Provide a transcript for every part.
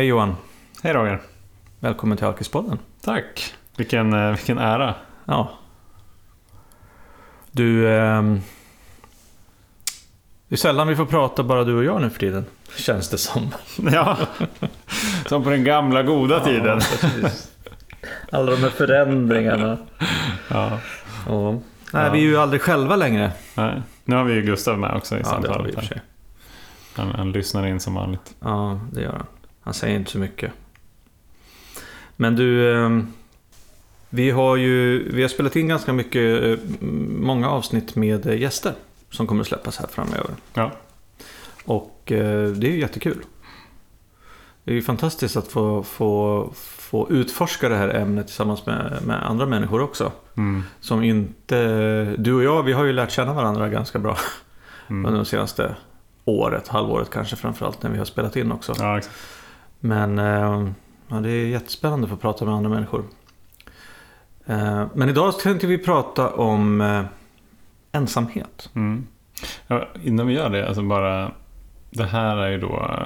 Hej Johan, Hej Roger. välkommen till Alkispodden. Tack. Vilken, eh, vilken ära. Ja. Du, ehm, det är sällan vi får prata bara du och jag nu för tiden, känns det som. Ja, som på den gamla goda tiden. precis. Alla de här förändringarna. Ja. Ja. Nej, Ja. vi är ju aldrig själva längre. Nej. Nu har vi ju Gustav med också i Ja, det har vi i samtalet. och för sig. han, han lyssnar in som vanligt. Ja, det gör han. Han säger inte så mycket. Men du, ehm, vi har ju vi har spelat in ganska mycket, eh, många avsnitt med eh, gäster som kommer att släppas här framöver. Ja. Och eh, det är ju jättekul. Det är ju fantastiskt att få, få, få utforska det här ämnet tillsammans med, med andra människor också. Mm. Som inte... Du och jag, vi har ju lärt känna varandra ganska bra Mm. under de senaste året, halvåret kanske framförallt när vi har spelat in också. Ja, exakt. Men eh, ja, det är jättespännande att få prata med andra människor. Eh, men idag tänkte vi prata om eh, ensamhet. Mm. Ja, innan vi gör det, alltså bara... Det här är ju då...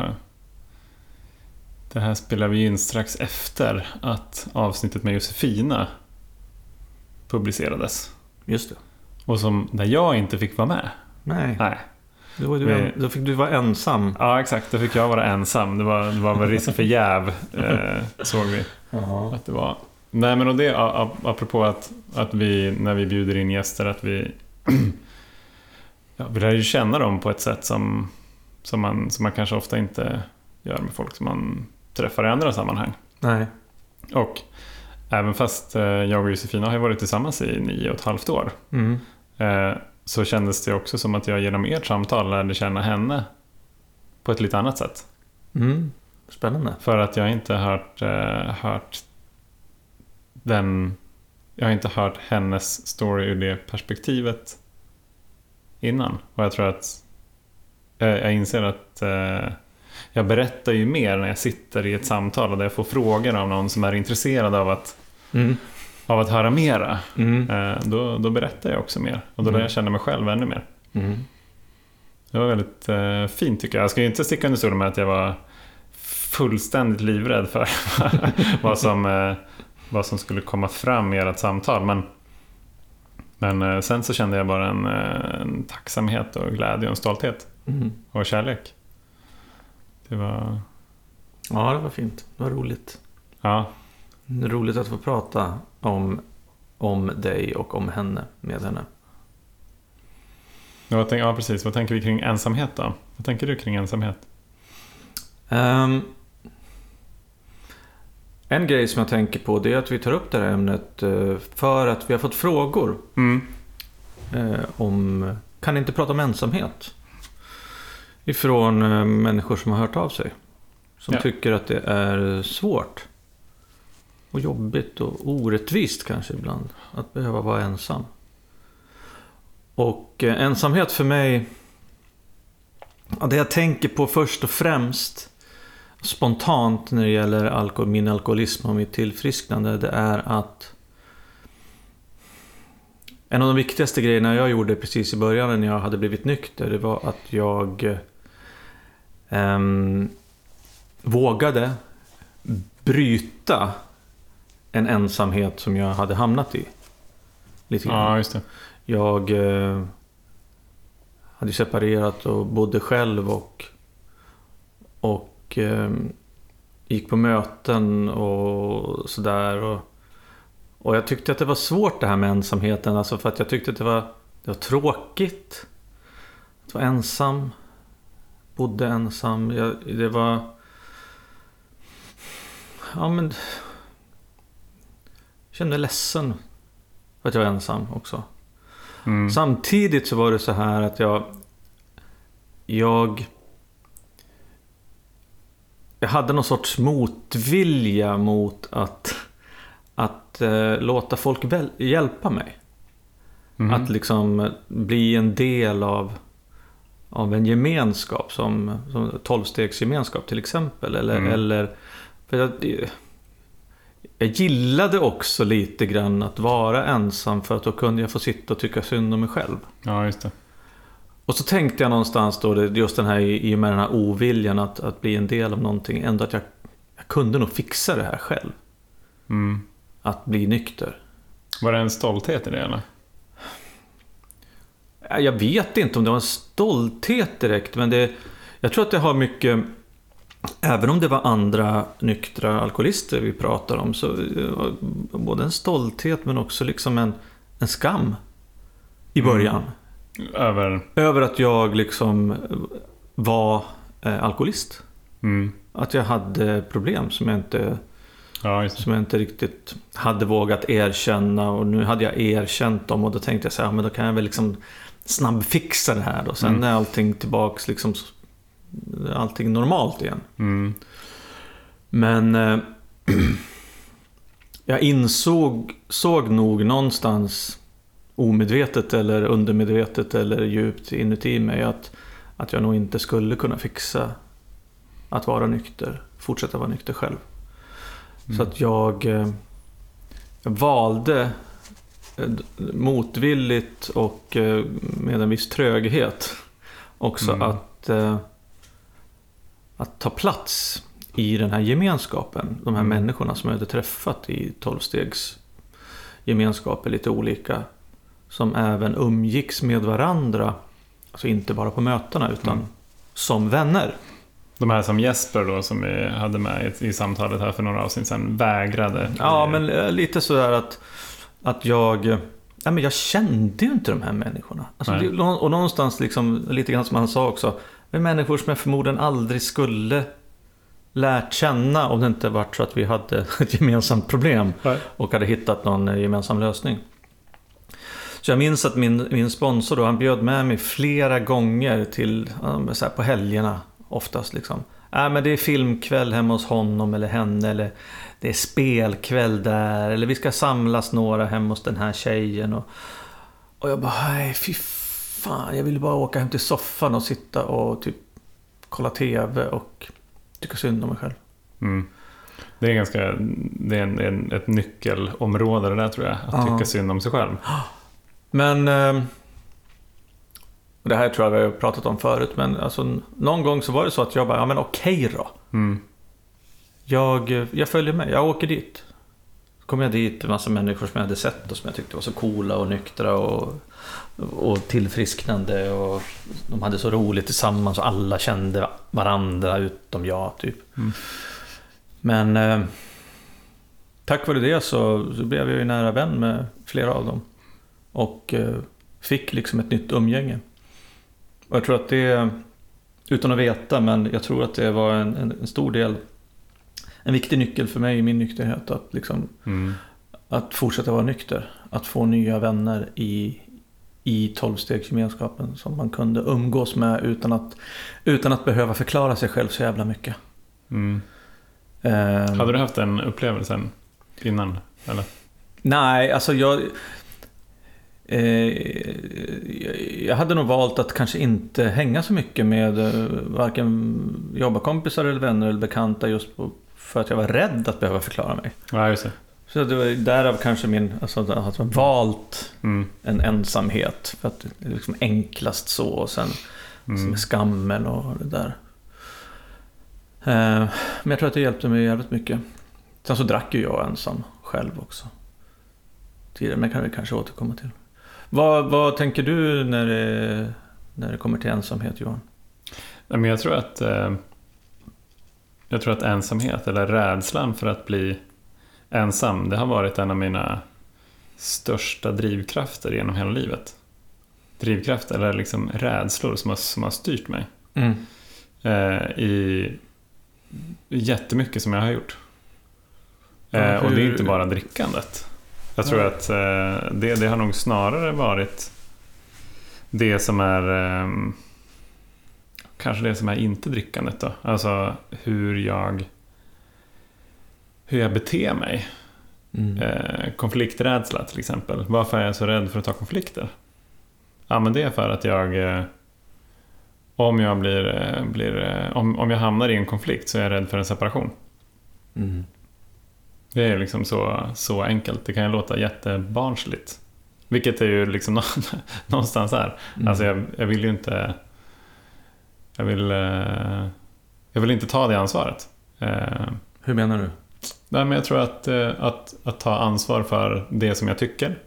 Det här spelar vi in strax efter att avsnittet med Josefina publicerades. Just det. Och som, där jag inte fick vara med. Nej, Nej. Då, var du, Vi- då fick du vara ensam. Ja, exakt. Då fick jag vara ensam. Det var, det var väl risk för jäv, eh, såg vi att det var. Nej, men och det apropå att, att vi, när vi bjuder in gäster, att vi... ja, vi lär ju känna dem på ett sätt som, som, man, som man kanske ofta inte gör med folk som man träffar i andra sammanhang. Nej. Och även fast eh, jag och Josefina har ju varit tillsammans i nio och ett halvt år, Mm. eh, så kändes det också som att jag genom ert samtal lärde känna henne på ett lite annat sätt. Mm. Spännande. För att jag inte har hört, eh, hört den... Jag har inte hört hennes story ur det perspektivet innan. Och jag tror att jag, jag inser att eh, jag berättar ju mer när jag sitter i ett samtal och där jag får frågor av någon som är intresserad av att, Mm. Av att höra mera. Mm. Eh, då, då berättar jag också mer. Och då lär Mm. jag känna mig själv ännu mer. Mm. Det var väldigt eh, fint tycker jag. Jag ska ju inte sticka under stolen med att jag var fullständigt livrädd för vad, som, eh, vad som skulle komma fram i ert samtal. Men, men eh, sen så kände jag bara en, eh, en tacksamhet och glädje och en stolthet Mm. och kärlek. Det var, Ja, det var fint. Det var roligt. ja, roligt att få prata om, om dig och om henne, med henne. vad tänk, ja, precis. Vad tänker vi kring ensamhet då? Vad tänker du kring ensamhet? Ehm, en grej som jag tänker på det är att vi tar upp det här ämnet eh, för att vi har fått frågor Mm. eh, om, kan inte prata om ensamhet? Ifrån eh, människor som har hört av sig. Som Ja. tycker att det är svårt. Och jobbigt och orättvist kanske ibland. Att behöva vara ensam. Och eh, ensamhet för mig. Ja, det jag tänker på först och främst. Spontant när det gäller alkohol, min alkoholism och mitt tillfrisknande. Det är att en av de viktigaste grejerna jag gjorde precis i början när jag hade blivit nykter, det var att jag eh, vågade bryta en ensamhet som jag hade hamnat i. Lite grann. Ja, just det. Jag eh, hade separerat och bodde själv och, och eh, gick på möten och sådär. Och, och jag tyckte att det var svårt det här med ensamheten. Alltså för att jag tyckte att det var, det var tråkigt. Att vara ensam. Bodde ensam. Jag, det var... Ja men... Jag kände mig ledsen. För att jag var ensam också. Mm. Samtidigt så var det så här att jag... Jag... Jag hade någon sorts motvilja mot att... Att eh, låta folk väl, hjälpa mig. Mhm. Att liksom bli en del av... Av en gemenskap som, som tolvstegsgemenskap till exempel. Eller, Mm. eller för jag, jag gillade också lite grann att vara ensam för att då kunde jag få sitta och tycka synd om mig själv. Ja, just det. Och så tänkte jag någonstans då, just den här i och med den här oviljan att, att bli en del av någonting, ändå att jag jag kunde nog fixa det här själv. Mm. Att bli nykter. Var det en stolthet i det eller? Ja, Jag vet inte om det var en stolthet direkt, men det, jag tror att det har mycket... Även om det var andra nyktra alkoholister vi pratar om, så det var både en stolthet men också liksom en, en skam i Mm. början. Över... Över att jag liksom var eh, alkoholist. Mm. Att jag hade problem som jag inte Ja, det. som jag inte riktigt hade vågat erkänna och nu hade jag erkänt dem och då tänkte jag så här, men då kan jag väl liksom snabbfixa det här och sen Mm. är allting tillbaks liksom allting normalt igen. Mm. Men eh, jag insåg såg nog någonstans omedvetet eller undermedvetet eller djupt inuti mig att, att jag nog inte skulle kunna fixa att vara nykter, fortsätta vara nykter själv. Så att jag, eh, jag valde eh, motvilligt och eh, med en viss tröghet också Mm. att, att ta plats i den här gemenskapen. De här Mm. människorna som jag hade träffat i tolvstegs gemenskaper, lite olika. Som även umgicks med varandra. Alltså inte bara på mötena utan Mm. som vänner. De här som Jesper då, som vi hade med i, i samtalet här för några avsnitt sedan, vägrade. Ja, men eh, lite sådär att, att jag... eh, Ja, men jag kände ju inte de här människorna. Alltså, Nej. det, och någonstans liksom, lite grann som han sa också. Är människor som jag förmodligen aldrig skulle lärt känna om det inte varit så att vi hade ett gemensamt problem Nej. och hade hittat någon eh, gemensam lösning. Så jag minns att min, min sponsor då, han bjöd med mig flera gånger till, så här, på helgerna oftast liksom. Äh, men det är filmkväll hemma hos honom eller henne eller det är spelkväll där eller vi ska samlas några hemma hos den här tjejen. Och, och jag bara, nej fy fan, jag vill bara åka hem till soffan och sitta och typ kolla TV och tycka synd om mig själv. Mm. Det är ganska, det är en, en, ett nyckelområde det där tror jag. Att tycka synd om sig själv. Men... Eh, och det här tror jag vi har pratat om förut, men alltså, någon gång så var det så att jag bara, ja men okej då. Mm. Jag, jag följer med, jag åker dit. Kom jag dit, en massa människor som jag hade sett och som jag tyckte var så coola och nyktra och, och tillfrisknande. Och de hade så roligt tillsammans och alla kände varandra utom jag, typ. Mm. Men eh, tack vare det så, så blev jag ju nära vän med flera av dem. Och eh, fick liksom ett nytt umgänge. Och jag tror att det, utan att veta, men jag tror att det var en, en, en stor del, en viktig nyckel för mig i min nykterhet. Att, liksom, Mm. att fortsätta vara nykter. Att få nya vänner i, i tolvstegsgemenskapen som man kunde umgås med utan att, utan att behöva förklara sig själv så jävla mycket. Mm. Ehm, Hade du haft den upplevelsen innan? Eller? Nej, alltså jag... Eh, jag hade nog valt att kanske inte hänga så mycket med eh, varken jobbarkompisar eller vänner eller bekanta just på, för att jag var rädd att behöva förklara mig. Ja, just det. Så det var därav kanske min, alltså att jag valt Mm. en ensamhet. För att det är liksom enklast så och sen Mm. skammen och det där. Eh, Men jag tror att det hjälpte mig jävligt mycket. Sen så drack ju jag ensam själv också. Tidigare, men det kan vi kanske återkomma till. Vad, vad tänker du när det, när det kommer till ensamhet Johan? Nej, men jag tror att eh, Jag tror att ensamhet eller rädslan för att bli ensam Det har varit en av mina Största drivkrafter genom hela livet. Drivkraft eller liksom rädslor som har, som har styrt mig. Eh, I Jättemycket som jag har gjort. Ja, eh, Och det är hur- inte bara drickandet. Jag tror Nej. att eh, det, det har nog snarare varit Det som är ehm, Kanske det som är inte drickandet då. Alltså hur jag Hur jag beter mig. Mm. Eh, konflikträdsla till exempel. Varför är jag så rädd för att ta konflikter? Ja men det är för att jag eh, Om jag blir, eh, blir eh, om, om jag hamnar i en konflikt så är jag rädd för en separation. Mm. Det är liksom så, så enkelt. Det kan ju låta jättebarnsligt. Vilket är ju liksom nå- någonstans här. Mm. Alltså jag, jag vill ju inte... Jag vill, eh, jag vill inte ta det ansvaret. Eh, Hur menar du? Nej, men jag tror att, eh, att, att ta ansvar för det som jag tycker.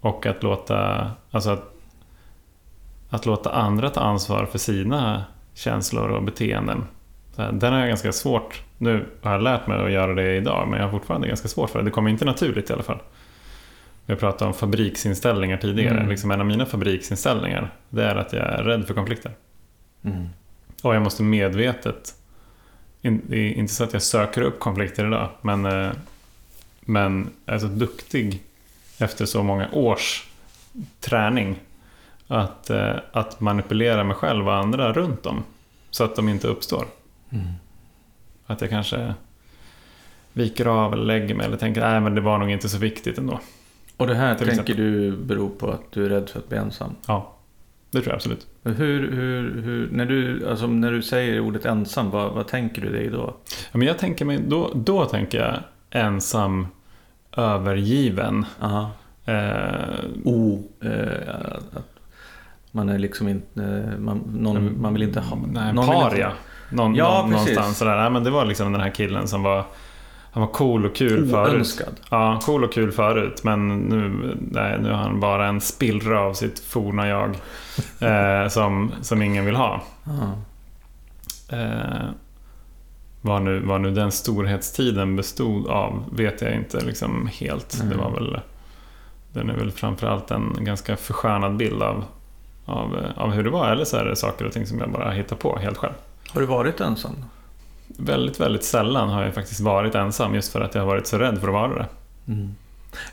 Och att låta, alltså att, att låta andra ta ansvar för sina känslor och beteenden. Den har jag ganska svårt, nu har jag lärt mig att göra det idag, men jag har fortfarande ganska svårt för det. Det kommer inte naturligt i alla fall. Har pratat om fabriksinställningar tidigare. Mm. Liksom en av mina fabriksinställningar det är att jag är rädd för konflikter. Mm. Och jag måste medvetet, inte så att jag söker upp konflikter idag, men, eh, men jag är så duktig efter så många års träning att, eh, att manipulera mig själv och andra runt om så att de inte uppstår. Mm. Att jag kanske viker av eller lägger mig eller tänker att det var nog inte så viktigt ändå. Och det här tänker exempel. du beror på att du är rädd för att bli ensam? Ja, det tror jag absolut. Hur, hur, hur, när, du, alltså, när du säger ordet ensam, vad, vad tänker du dig då? Ja, men jag tänker mig, då, då tänker jag ensam, övergiven. Aha. Eh, oh, eh, att man är liksom inte, eh, man, någon, man vill inte ha... Nej, någon paria. Inte, någon, ja, någon, någonstans sådär. Nej, men det var liksom den här killen som var han var cool och kul Oönskad. förut. Ja, cool och kul förut. Men nu, nej, nu har han bara en spillra av sitt forna jag. eh, som, som ingen vill ha. Eh, vad, nu, vad nu den storhetstiden bestod av vet jag inte liksom helt. Mm. Det var väl, den är väl framförallt en ganska förskönad bild av, av, av hur det var. Eller så är det saker och ting som jag bara hittar på helt själv. Har du varit ensam? Väldigt, väldigt sällan har jag faktiskt varit ensam just för att jag har varit så rädd för att vara det. Mm.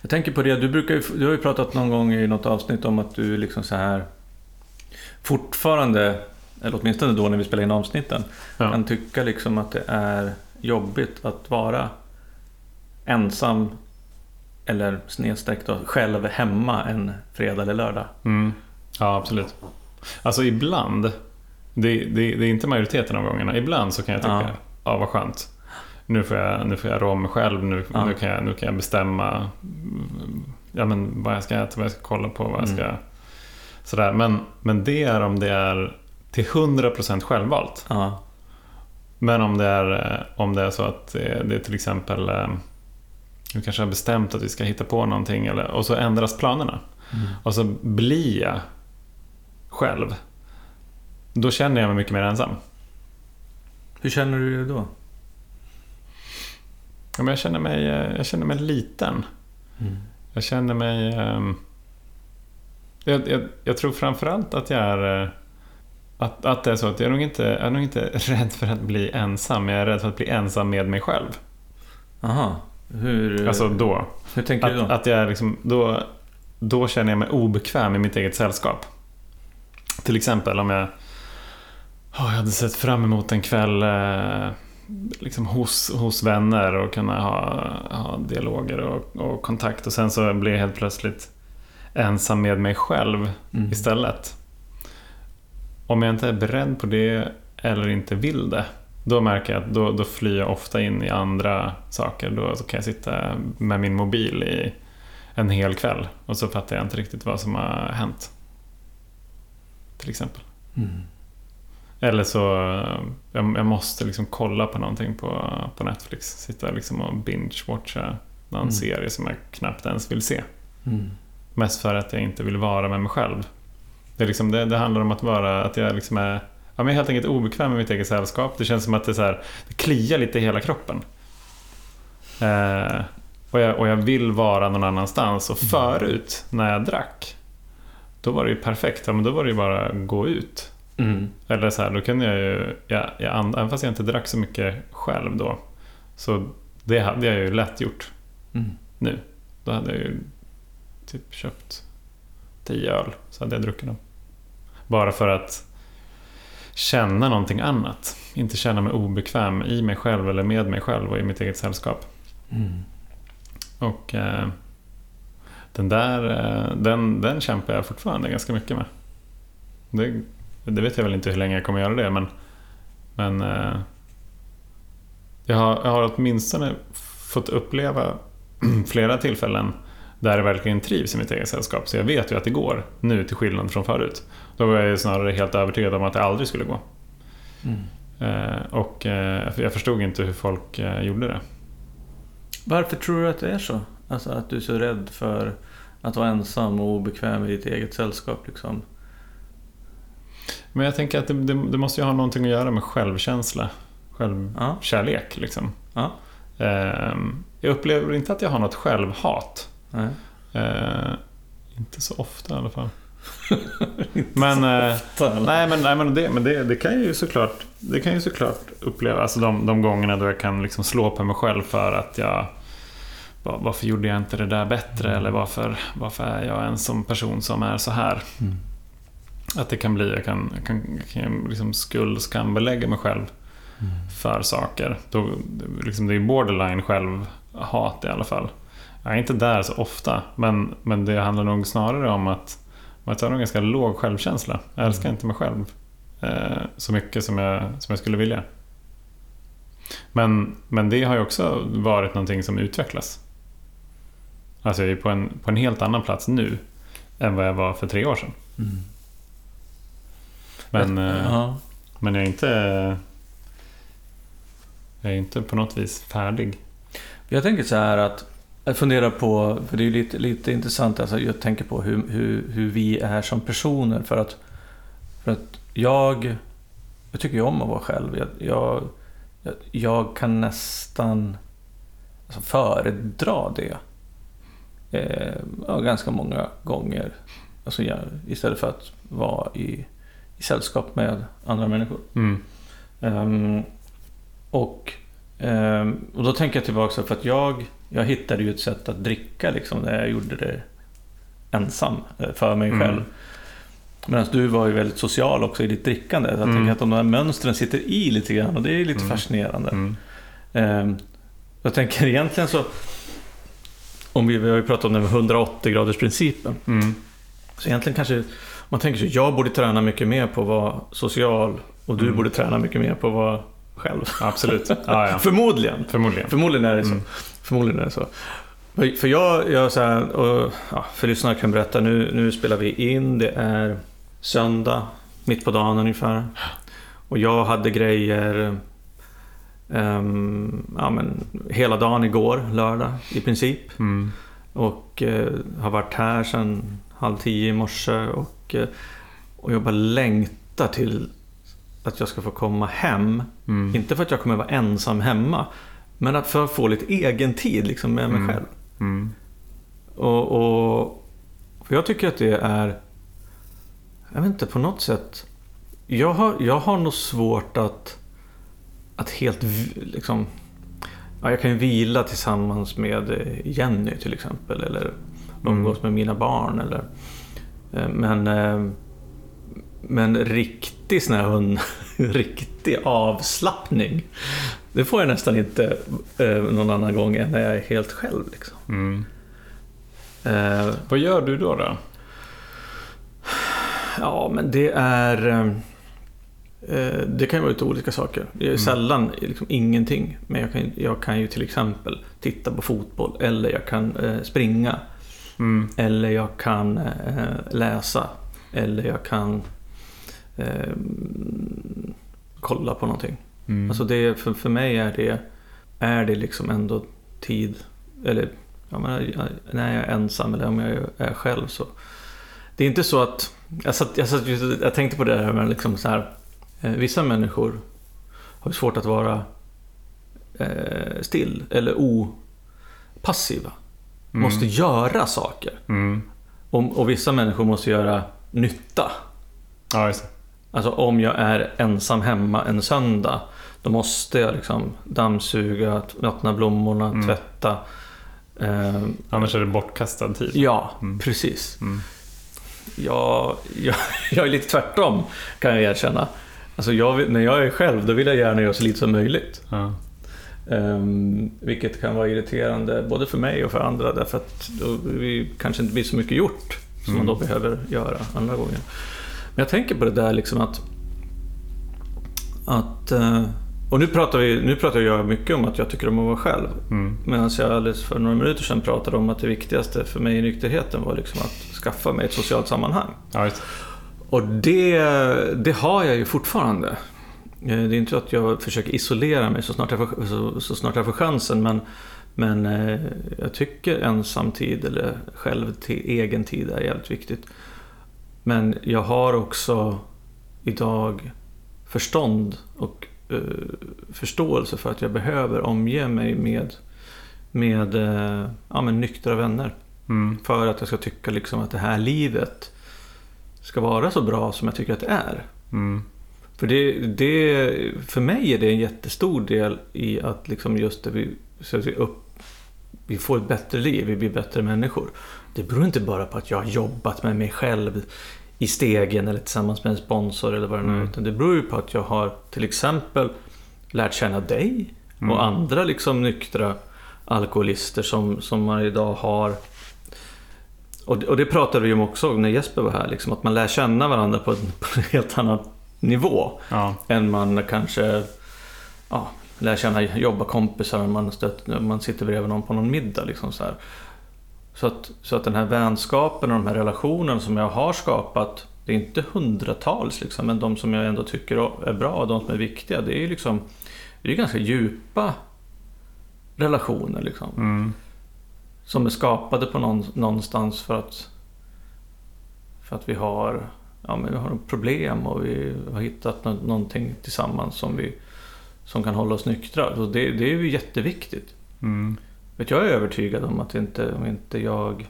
Jag tänker på det, du, brukar ju, du har ju pratat någon gång i något avsnitt om att du liksom så här fortfarande, eller åtminstone då när vi spelar in avsnitten, ja. kan tycka liksom att det är jobbigt att vara ensam eller snedstreckt själv hemma en fredag eller lördag. Mm. Ja, absolut. Alltså ibland det, det, det, är inte majoriteten av gångerna. Ibland så kan jag tycka, ja, ja vad skönt. Nu får jag, nu får jag rå mig själv, nu, ja. nu, kan jag, nu kan jag bestämma ja, men vad jag ska äta, vad jag ska kolla på, vad jag ska... Mm. Sådär. Men, men det är om det är till 100% självvalt. Ja. Men om det, är, om det är så att det, det är till exempel eh, vi kanske har bestämt att vi ska hitta på någonting eller, och så ändras planerna. Mm. Och så blir jag själv. Då känner jag mig mycket mer ensam. Hur känner du dig då? Ja, men jag, känner mig, eh, jag känner mig liten. Mm. Jag känner mig... Um, jag, jag, jag, tror framförallt att jag är... Eh, att, att det är så att jag är, nog inte, jag är nog inte rädd för att bli ensam. Jag är rädd för att bli ensam med mig själv. Aha. Hur... Alltså då. Hur tänker att, du då? Att jag liksom, då? Då känner jag mig obekväm i mitt eget sällskap. Till exempel om jag jag hade sett fram emot en kväll eh, liksom hos, hos vänner och kunna ha, ha dialoger och, och kontakt. Och sen så blir jag helt plötsligt ensam med mig själv mm. istället. Om jag inte är beredd på det eller inte vill det, då märker jag att då, då flyr jag ofta in i andra saker. Då kan jag sitta med min mobil i en hel kväll och så fattar jag inte riktigt vad som har hänt. Till exempel. Mm. Eller så jag, jag måste liksom kolla på någonting på, på Netflix. Sitta liksom och binge-watcha någon mm. serie som jag knappt ens vill se. Mm. Mest för att jag inte vill vara med mig själv. Det, är liksom, det, det handlar om att vara, att jag liksom är ja, men helt enkelt obekväm med mitt eget sällskap. Det känns som att det, så här, det kliar lite i hela kroppen. Eh, och, jag, och jag vill vara någon annanstans. Och mm. förut, när jag drack, då var det ju perfekt. Ja, men då var det ju bara att gå ut. Mm. Eller så här, då kunde jag ju, jag, jag, även fast jag inte drack så mycket själv då, så det hade jag ju lätt gjort mm. nu. Då hade jag ju typ köpt tio öl, så hade jag druckit dem. Bara för att känna någonting annat. Inte känna mig obekväm i mig själv eller med mig själv och i mitt eget sällskap. Mm. Och eh, den där, eh, den, den kämpar jag fortfarande ganska mycket med. Det det vet jag väl inte hur länge jag kommer göra det men, men eh, jag, har, jag har åtminstone fått uppleva flera tillfällen där jag verkligen trivs i mitt eget sällskap. Så jag vet ju att det går nu till skillnad från förut. Då var jag snarare helt övertygad om att det aldrig skulle gå. Mm. Eh, och eh, jag förstod inte hur folk eh, gjorde det. Varför tror du att det är så? Alltså att du är så rädd för att vara ensam och obekväm i ditt eget sällskap liksom? Men jag tänker att det, det, det måste ju ha någonting att göra med självkänsla. Ja. Självkärlek liksom. Ja. Eh, jag upplever inte att jag har något självhat. Nej. Eh, inte så ofta i alla fall. men, eh, nej, men, nej, men, det, men det, det kan ju såklart Det kan ju såklart uppleva alltså de, de gångerna då jag kan liksom slå på mig själv för att jag var- Varför gjorde jag inte det där bättre? Eller varför, varför är jag en sån person som är så här? Mm. Att det kan bli, jag kan, jag kan, jag kan liksom skuld, skambelägga mig själv för saker. Då, liksom det är borderline självhat i alla fall. Jag är inte där så ofta, men, men det handlar nog snarare om att, jag har en ganska låg självkänsla. Jag älskar inte mig själv eh, så mycket som jag, som jag skulle vilja. Men, men det har ju också varit någonting som utvecklas. Alltså jag är på en, på en helt annan plats nu än vad jag var för tre år sedan. Mm. Men, eh, ja. men jag är inte... Jag är inte på något vis färdig. Jag tänker så här att jag funderar på, för det är ju lite, lite intressant, alltså jag tänker på hur, hur, hur vi är som personer för att, för att jag, jag tycker ju om att vara själv. Jag, jag, jag, jag kan nästan alltså föredra det eh, ja, ganska många gånger. Alltså jag, istället för att vara i, i sällskap med andra människor. Mm. Ehm, och, ehm, och då tänker jag tillbaka för att jag, jag hittade ju ett sätt att dricka liksom när jag gjorde det ensam eh, för mig Mm. själv. Medan du var ju väldigt social också i ditt drickande. Jag Mm. tänker att de här mönstren sitter i lite grann och det är lite Mm. fascinerande. Mm. Ehm, jag tänker egentligen så, om vi, vi har ju pratat om den 180 graders principen. Mm. Så egentligen kanske, man tänker sig, jag borde träna mycket mer på att vara social och du Mm. borde träna mycket mer på att vara själv. Absolut. Ja, ja. Förmodligen. Förmodligen. Förmodligen är det så. Mm. Förmodligen är det så. För jag, jag så här, och, ja, för lyssnare kan berätta, nu, nu spelar vi in, det är söndag, mitt på dagen ungefär. Och jag hade grejer ehm, ja, men, hela dagen igår, lördag i princip. Mm. Och eh, har varit här sedan halv tio i morse och, eh, och jag bara längtar till att jag ska få komma hem. Mm. Inte för att jag kommer vara ensam hemma, men att för att få lite egen tid liksom, med mig Mm. själv. Mm. Och, och, för jag tycker att det är, jag vet inte, på något sätt. Jag har, jag har nog svårt att, att helt liksom, ja, jag kan ju vila tillsammans med eh, Jenny till exempel. Eller umgås med mina barn. Eller, men, eh, men riktig sån här hund, riktig avslappning. Det får jag nästan inte eh, någon annan gång än när jag är helt själv. Liksom. Mm. Eh, Vad gör du då? då? Ja, men det är... eh, eh, Det kan ju vara lite olika saker. Det är Mm. sällan liksom ingenting. Men jag kan, jag kan ju till exempel titta på fotboll. Eller jag kan eh, springa. Mm. Eller jag kan eh, läsa. Eller jag kan eh, kolla på någonting. Mm. Alltså det, för, för mig är det, är det liksom ändå tid. Eller jag- när jag är ensam eller om jag är själv så. Det är inte så att... Jag, satt, jag, satt, jag tänkte på det här med liksom så här. Eh, vissa människor har svårt att vara eh, still eller opassiva. Mm. Måste göra saker. Mm. Och, och vissa människor måste göra nytta. Ja, just det. Alltså om jag är ensam hemma en söndag Då måste jag liksom dammsuga, vattna blommorna, Mm. tvätta. Eh, Annars är det bortkastad tid. ja, Mm. precis. Mm. Jag, jag, jag är lite tvärtom kan jag erkänna. Alltså jag, när jag är själv då vill jag gärna göra så lite som möjligt. Ja. Ehm, vilket kan vara irriterande både för mig och för andra därför att då vi kanske inte blir så mycket gjort som man Mm. då behöver göra andra gånger. Men jag tänker på det där liksom att... att eh, och nu pratar, vi, nu pratar jag mycket om att jag tycker om att vara själv. Mm. Medan jag alldeles för några minuter sedan pratade om att det viktigaste för mig i nykterheten var liksom att skaffa mig ett socialt sammanhang. Ja. Och det, det har jag ju fortfarande. Det är inte så att jag försöker isolera mig så snart jag får, så, så snart jag får chansen. Men, men jag tycker ensamtid eller själv till egen tid är jävligt viktigt. Men jag har också idag förstånd och uh, förståelse för att jag behöver omge mig med, med uh, ja, men nyktra vänner. Mm. För att jag ska tycka liksom att det här livet ska vara så bra som jag tycker att det är. Mm. För, det, det, för mig är det en jättestor del i att liksom just det vi, så vi, upp, vi får ett bättre liv, vi blir bättre människor. Det beror inte bara på att jag har jobbat med mig själv i stegen eller tillsammans med en sponsor eller vad det nu är. Mm. Utan det beror ju på att jag har till exempel lärt känna dig mm. och andra liksom nyktra alkoholister som, som man idag har och det, och det pratade vi om också när Jesper var här, liksom, att man lär känna varandra på en, på en helt annan nivå. Ja. Än man kanske ja, lär känna jobbarkompisar, man, stött, man sitter bredvid någon på någon middag. Liksom, så här. Så att, så att den här vänskapen och de här relationerna som jag har skapat, det är inte hundratals liksom, men de som jag ändå tycker är bra och de som är viktiga, det är ju liksom, det är ganska djupa relationer. Liksom. Mm. Som är skapade på någon, någonstans för att, för att vi har, ja, men vi har problem och vi har hittat no någonting tillsammans som, vi, som kan hålla oss nyktra. Så det, det är ju jätteviktigt. Mm. Vet, jag är övertygad om att inte, om inte jag...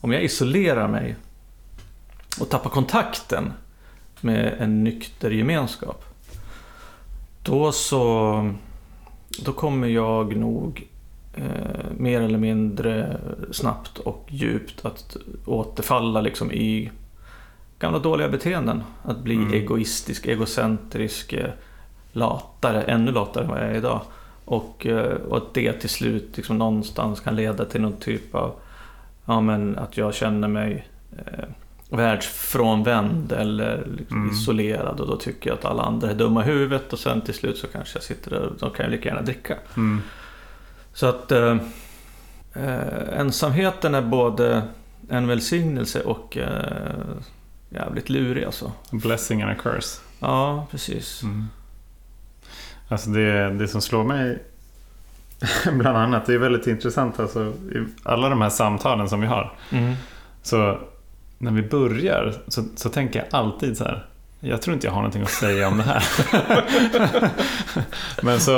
Om jag isolerar mig och tappar kontakten med en nykter gemenskap. Då så... Då kommer jag nog eh, mer eller mindre snabbt och djupt att återfalla liksom i gamla dåliga beteenden. Att bli mm. egoistisk, egocentrisk, eh, latare, ännu latare än vad jag är idag. Och, eh, och att det till slut liksom någonstans kan leda till någon typ av, ja men att jag känner mig eh, världsfrånvänd eller liksom mm. isolerad och då tycker jag att alla andra är dumma i huvudet och sen till slut så kanske jag sitter där och då kan jag lika gärna dricka. Mm. Så att eh, eh, ensamheten är både en välsignelse och eh, jävligt lurig alltså. Blessing and a curse. Ja, precis. Mm. Alltså det, det som slår mig bland annat, det är väldigt intressant alltså, i alla de här samtalen som vi har. Mm. Så när vi börjar så, så tänker jag alltid så här. Jag tror inte jag har någonting att säga om det här. men, så,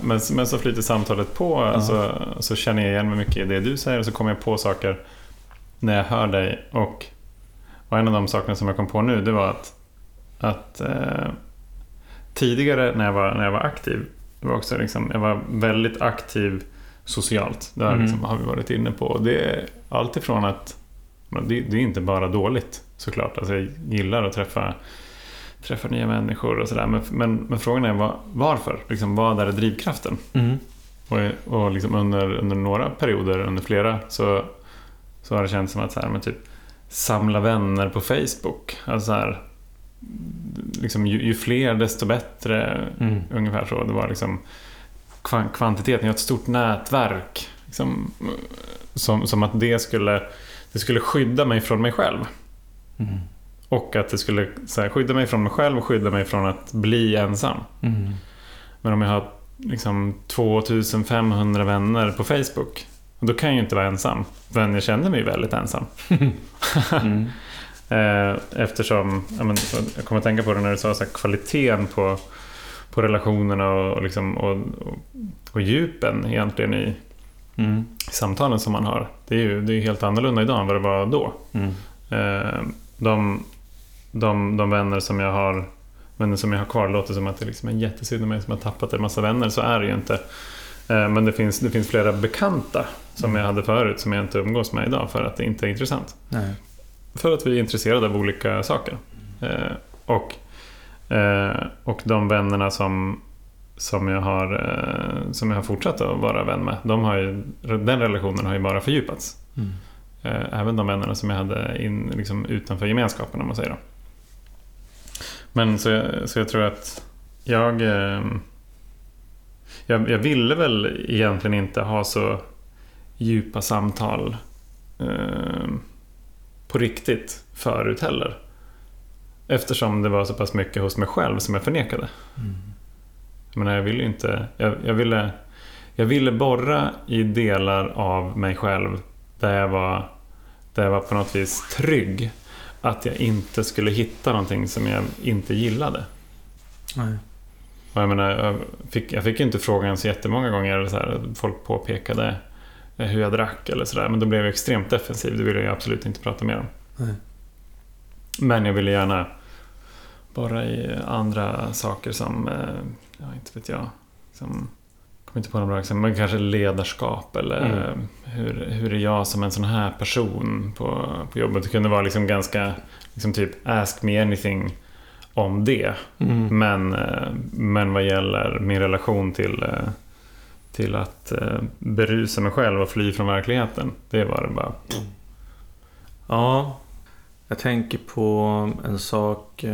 men, men så flyter samtalet på -huh. så, så känner jag igen mig mycket i det du säger och så kommer jag på saker när jag hör dig. Och, och en av de sakerna som jag kom på nu det var att, att eh, tidigare när jag var, när jag var aktiv, det var också liksom, jag var väldigt aktiv socialt. Det mm. liksom, har vi varit inne på. Det är alltifrån att det, det, är inte bara dåligt såklart. Alltså jag gillar att träffa, träffa nya människor och sådär. Men, men, men, frågan är var, varför? Liksom, vad är drivkraften? Mm. Och, och liksom under, under några perioder, under flera, så, så har det känts som att så här, men typ, samla vänner på Facebook. Alltså så här, liksom, ju, ju, fler desto bättre. Mm. Ungefär så. Det var liksom kvantiteten, jag har ett stort nätverk. Liksom, som, som att det skulle, det skulle skydda mig från mig själv. Mm. Och att det skulle här, skydda mig från mig själv och skydda mig från att bli ensam. Mm. Men om jag har liksom 2500 vänner på Facebook. Då kan jag ju inte vara ensam. Men jag känner mig väldigt ensam. mm. Eh, eftersom, jag, men, jag kommer att tänka på det när du sa så här, kvaliteten på, på relationerna och, och, liksom, och, och, och djupen egentligen i mm. samtalen som man har. Det är ju det är helt annorlunda idag än vad det var då. Mm. Eh, de, de, de vänner som jag har vänner som jag har kvar, låter som att det liksom är jättesynd om mig som har tappat en massa vänner. Så är det ju inte. Eh, men det finns, det finns flera bekanta som jag hade förut som jag inte umgås med idag för att det inte är intressant. Nej. För att vi är intresserade av olika saker. Eh, och, eh, och de vännerna som, som, jag har, som jag har fortsatt att vara vän med, de har ju, den relationen har ju bara fördjupats. Mm. Även de vännerna som jag hade in, liksom, utanför gemenskapen om man säger. Då. Men så så jag tror att jag, jag, jag ville väl egentligen inte ha så djupa samtal eh, på riktigt förut heller. Eftersom det var så pass mycket hos mig själv som jag förnekade. Mm. Jag menar, jag ville inte... Jag, jag, ville, jag ville borra i delar av mig själv där jag var, där jag var på något vis trygg. Att jag inte skulle hitta någonting som jag inte gillade. Nej. Jag, menar, jag, fick, jag fick inte frågan så jättemånga gånger. Så här, folk påpekade hur jag drack eller sådär. Men då blev jag extremt defensiv. Det ville jag absolut inte prata mer om. Nej. Men jag ville gärna bara i andra saker som, eh, ja inte vet jag, som, kommer inte på några bra exempel, men kanske ledarskap eller Mm. hur, hur är jag som en sån här person på, på jobbet. Det kunde vara liksom ganska, liksom typ ask me anything om det. Mm. Men, eh, men vad gäller min relation till, eh, till att eh, berusa mig själv och fly från verkligheten. Det var det bara. Ja, jag tänker på en sak.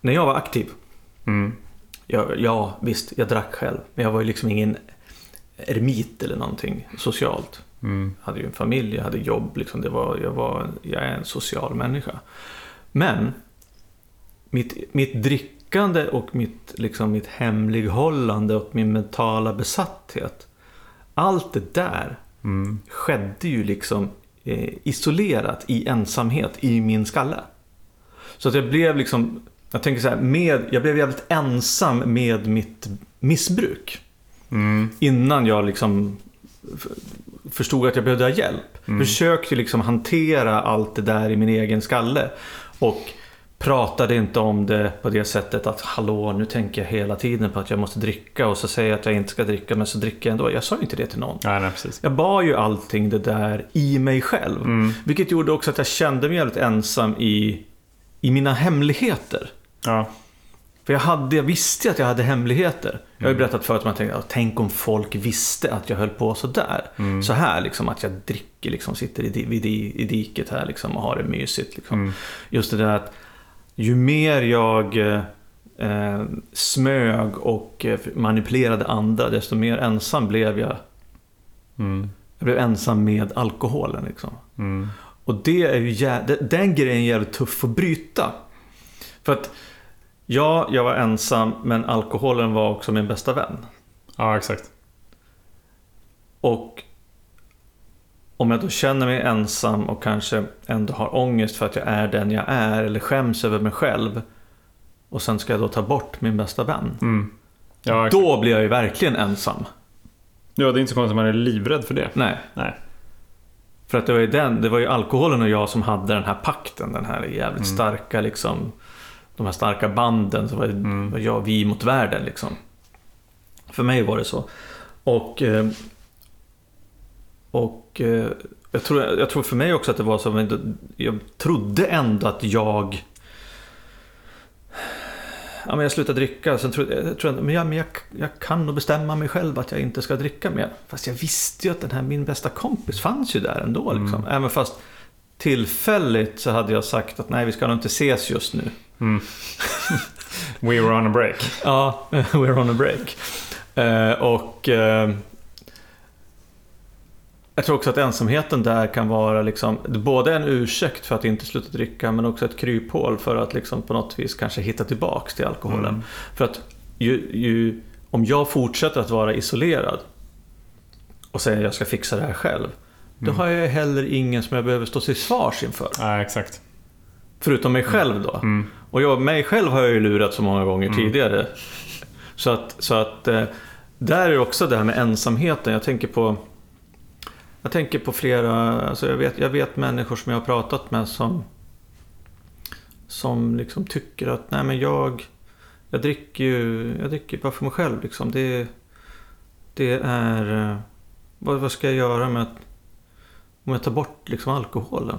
När jag var aktiv. Mm. Ja, ja, visst, jag drack själv. Men jag var ju liksom ingen eremit eller någonting socialt. Mm. Jag hade ju en familj, jag hade jobb. Liksom det var, jag, var, jag är en social människa. Men mitt, mitt drickande och mitt, liksom, mitt hemlighållande och min mentala besatthet. Allt det där Mm. skedde ju liksom eh, isolerat i ensamhet i min skalle. Så att jag blev liksom, jag tänker så här, med, jag blev jävligt ensam med mitt missbruk. Mm. Innan jag liksom förstod att jag behövde ha hjälp. Mm. Försökte liksom hantera allt det där i min egen skalle. Och pratade inte om det på det sättet att hallå, nu tänker jag hela tiden på att jag måste dricka och så säger jag att jag inte ska dricka men så dricker jag ändå. Jag sa ju inte det till någon. Ja, nej, precis. Jag bar ju allting det där i mig själv. Mm. Vilket gjorde också att jag kände mig jävligt ensam i, i mina hemligheter. Ja. För jag, hade, jag visste att jag hade hemligheter. Jag har ju Mm. berättat förut att man tänkte, "Ja, tänk om folk visste att jag höll på sådär. Mm. Så här liksom, att jag dricker, liksom, sitter i, vid di- i diket här liksom, och har det mysigt. Liksom. Mm. Just det där att ju mer jag eh, eh, smög och eh, manipulerade andra, desto mer ensam blev jag. Mm. Jag blev ensam med alkoholen. Liksom. Mm. Och det är ju den grejen är jävligt tuff att bryta. För att ja, jag var ensam men alkoholen var också min bästa vän. Ja, exakt. Och om jag då känner mig ensam och kanske ändå har ångest för att jag är den jag är eller skäms över mig själv. Och sen ska jag då ta bort min bästa vän. Mm. Ja. Då blir jag ju verkligen ensam. ja, det är inte så konstigt att man är livrädd för det. Nej. Nej. För att det var ju den, det var ju alkoholen och jag som hade den här pakten. Den här jävligt Mm. starka liksom. De här starka banden. Så var det Mm. var jag, vi mot världen liksom. För mig var det så. Och... eh, Och... eh, Jag tror, jag tror för mig också att det var så. men Jag trodde ändå att jag... Ja, men jag slutade dricka. Sen trodde, jag jag, men jag, men jag, jag kan nog bestämma mig själv att jag inte ska dricka mer. Fast jag visste ju att den här min bästa kompis fanns ju där ändå. Liksom. Även fast tillfälligt så hade jag sagt att nej, vi ska nog inte ses just nu. Mm. We were on a break. Ja, we're on a break. Eh, och eh, jag tror också att ensamheten där kan vara liksom, både en ursäkt för att inte sluta dricka men också ett kryphål för att liksom på något vis kanske hitta tillbaks till alkoholen. Mm. För att ju, ju, om jag fortsätter att vara isolerad och säger att jag ska fixa det här själv. Då Mm. har jag heller ingen som jag behöver stå till svars inför. Ja, exakt. Förutom mig själv då. Mm. Och jag, mig själv har jag ju lurat så många gånger Mm. tidigare. Så att, så att eh, där är också det här med ensamheten. Jag tänker på jag tänker på flera, alltså jag vet, jag vet människor som jag har pratat med som som liksom tycker att nej men jag jag dricker ju jag dricker bara för mig själv liksom. Det, det är vad, vad ska jag göra med att om jag tar bort liksom alkoholen?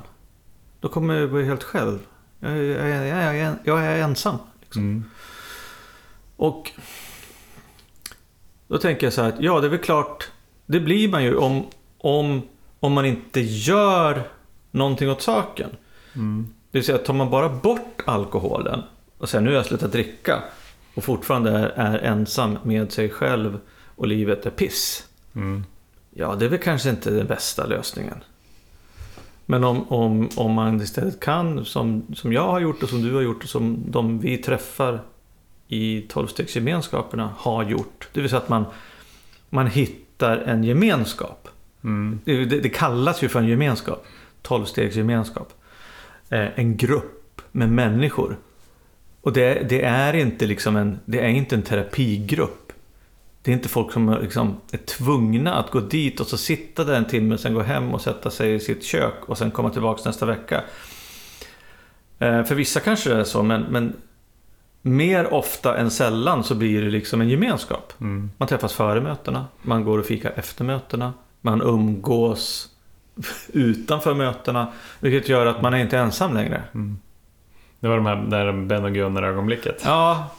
Då kommer jag bli helt själv. Jag, jag, jag, jag, jag, är ensam. Liksom. Mm. Och då tänker jag så här att ja, det är väl klart. Det blir man ju om, om, om man inte gör någonting åt saken. Mm. Det vill säga, tar man bara bort alkoholen och säger nu har jag slutat dricka och fortfarande är, är ensam med sig själv och livet är piss. Mm. Ja, det är väl kanske inte den bästa lösningen. Men om, om, om man istället kan, som, som jag har gjort och som du har gjort och som de vi träffar i tolvstegsgemenskaperna har gjort. Det vill säga att man, man hittar en gemenskap. Mm. Det, det, kallas ju för en gemenskap. Tolvstegsgemenskap. Eh, en grupp med människor. Och det, det, är inte liksom en, det är inte en terapigrupp. Det är inte folk som liksom är tvungna att gå dit och så sitta där en timme, sen gå hem och sätta sig i sitt kök och sen komma tillbaka nästa vecka. Eh, för vissa kanske det är så, men, men mer ofta än sällan så blir det liksom en gemenskap. Mm. Man träffas före mötena, man går och fikar efter mötena, man umgås utanför mötena. Vilket gör att man är inte ensam längre. Mm. Det var de här där Ben och Gunnar ögonblicket. Ja,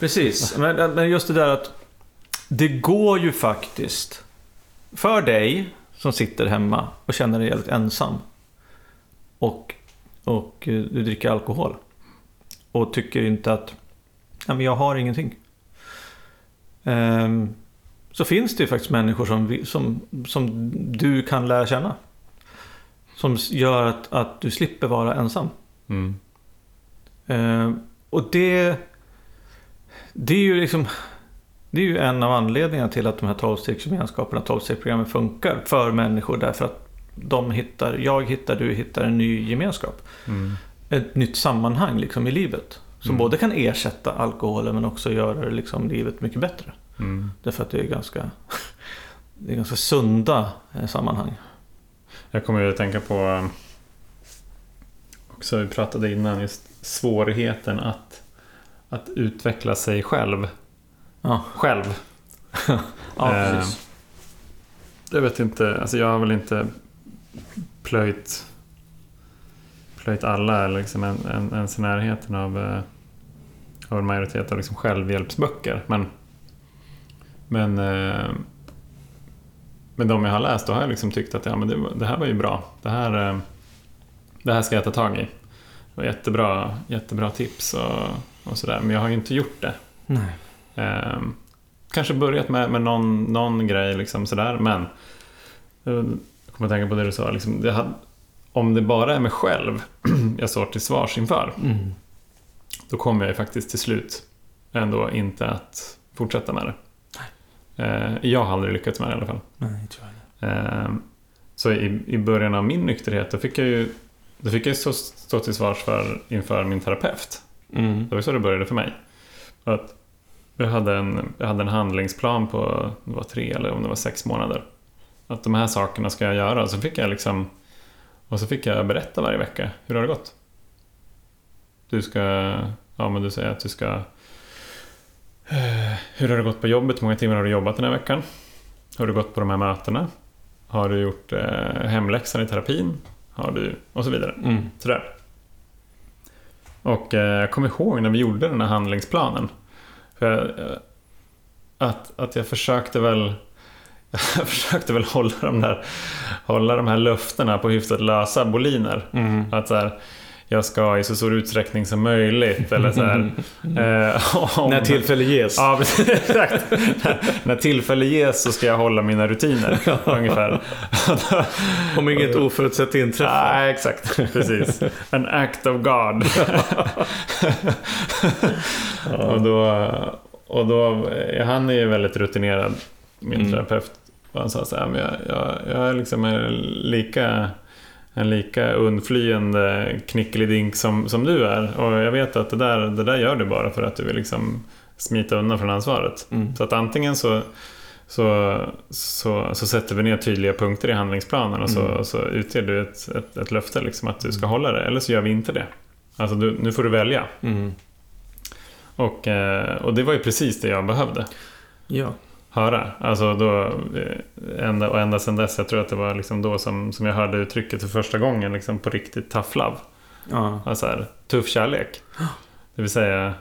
precis. Men, men just det där att det går ju faktiskt för dig som sitter hemma och känner dig jävligt ensam. Och, och du dricker alkohol. Och tycker inte att ja, men jag har ingenting. Ehm, så finns det ju faktiskt människor som, som, som du kan lära känna. Som gör att, att du slipper vara ensam. Mm. Eh, och det, det är ju liksom det är ju en av anledningarna till att de här 12-stegsgemenskaperna, 12-stegsprogrammen funkar för människor därför att de hittar, jag hittar, du hittar en ny gemenskap. Mm. Ett nytt sammanhang liksom i livet. Som Mm. både kan ersätta alkoholen men också göra liksom livet mycket bättre. Mm. Därför att det är ganska, det är ganska sunda eh, sammanhang. Jag kommer ju att tänka på eh, också, vi pratade innan, just svårigheten att, att utveckla sig själv. Ja, Själv. ja Eh, precis. Jag vet inte, alltså jag har väl inte plöjt, plöjt alla eller liksom en, en, ens i närheten av, av en majoritet av liksom självhjälpsböcker. Men, men, eh, men de jag har läst, då har jag liksom tyckt att ja, men det, det här var ju bra. Det här, eh, det här ska jag ta tag i. Det var jättebra, jättebra tips och, och sådär. Men jag har ju inte gjort det. Nej. Eh, kanske börjat med, med någon, någon grej liksom sådär, men eh, jag kommer att tänka på det du sa, liksom, det hade, om det bara är mig själv jag står till svars inför, Mm. då kommer jag ju faktiskt till slut ändå inte att fortsätta med det. Eh, jag har aldrig lyckats med det i alla fall. Nej, tror jag inte. Eh, så i, i början av min nykterhet, då fick jag ju då fick jag stå, stå till svars för, inför min terapeut. Mm. Det var så det började för mig. Att jag, hade en, jag hade en handlingsplan på det var tre eller om det var sex månader. Att de här sakerna ska jag göra. Så fick jag liksom och så fick jag berätta varje vecka. Hur har det gått? Du ska, ja men du säger att du ska Hur har det gått på jobbet? Hur många timmar har du jobbat den här veckan? Hur har det gått på de här mötena? Har du gjort eh, hemläxan i terapin? Har du, och så vidare. Mm. Sådär. Och eh, jag kommer ihåg när vi gjorde den här handlingsplanen. För eh, att, att jag försökte väl jag försökte väl hålla de, där, hålla de här löftena på hyfsat lösa boliner. Mm. Att så här, jag ska i så stor utsträckning som möjligt. Eller så här, eh, om- När tillfälle ges. Ja, exakt. när, när tillfälle ges så ska jag hålla mina rutiner. ungefär. Om inget oförutsett inträffar. Nej, exakt. Precis. An act of God. och då, och då, han är ju väldigt rutinerad, min Mm. terapeut. Och han sa så här, men jag, jag, jag är liksom en lika, en lika undflyende knickelidink som, som du är. Och jag vet att det där, det där gör du bara för att du vill liksom smita undan från ansvaret. Mm. Så att antingen så, så, så, så sätter vi ner tydliga punkter i handlingsplanen och så, Mm. så utger du ett, ett, ett löfte liksom att du ska hålla det. Eller så gör vi inte det. Alltså du, nu får du välja. Mm. Och, eh, och det var ju precis det jag behövde Ja. Höra. Alltså då, eh, ända, och ända sedan dess, jag tror att det var liksom då som, som jag hörde uttrycket för första gången liksom på riktigt tough love. Ja. Alltså här, tuff kärlek. Det vill säga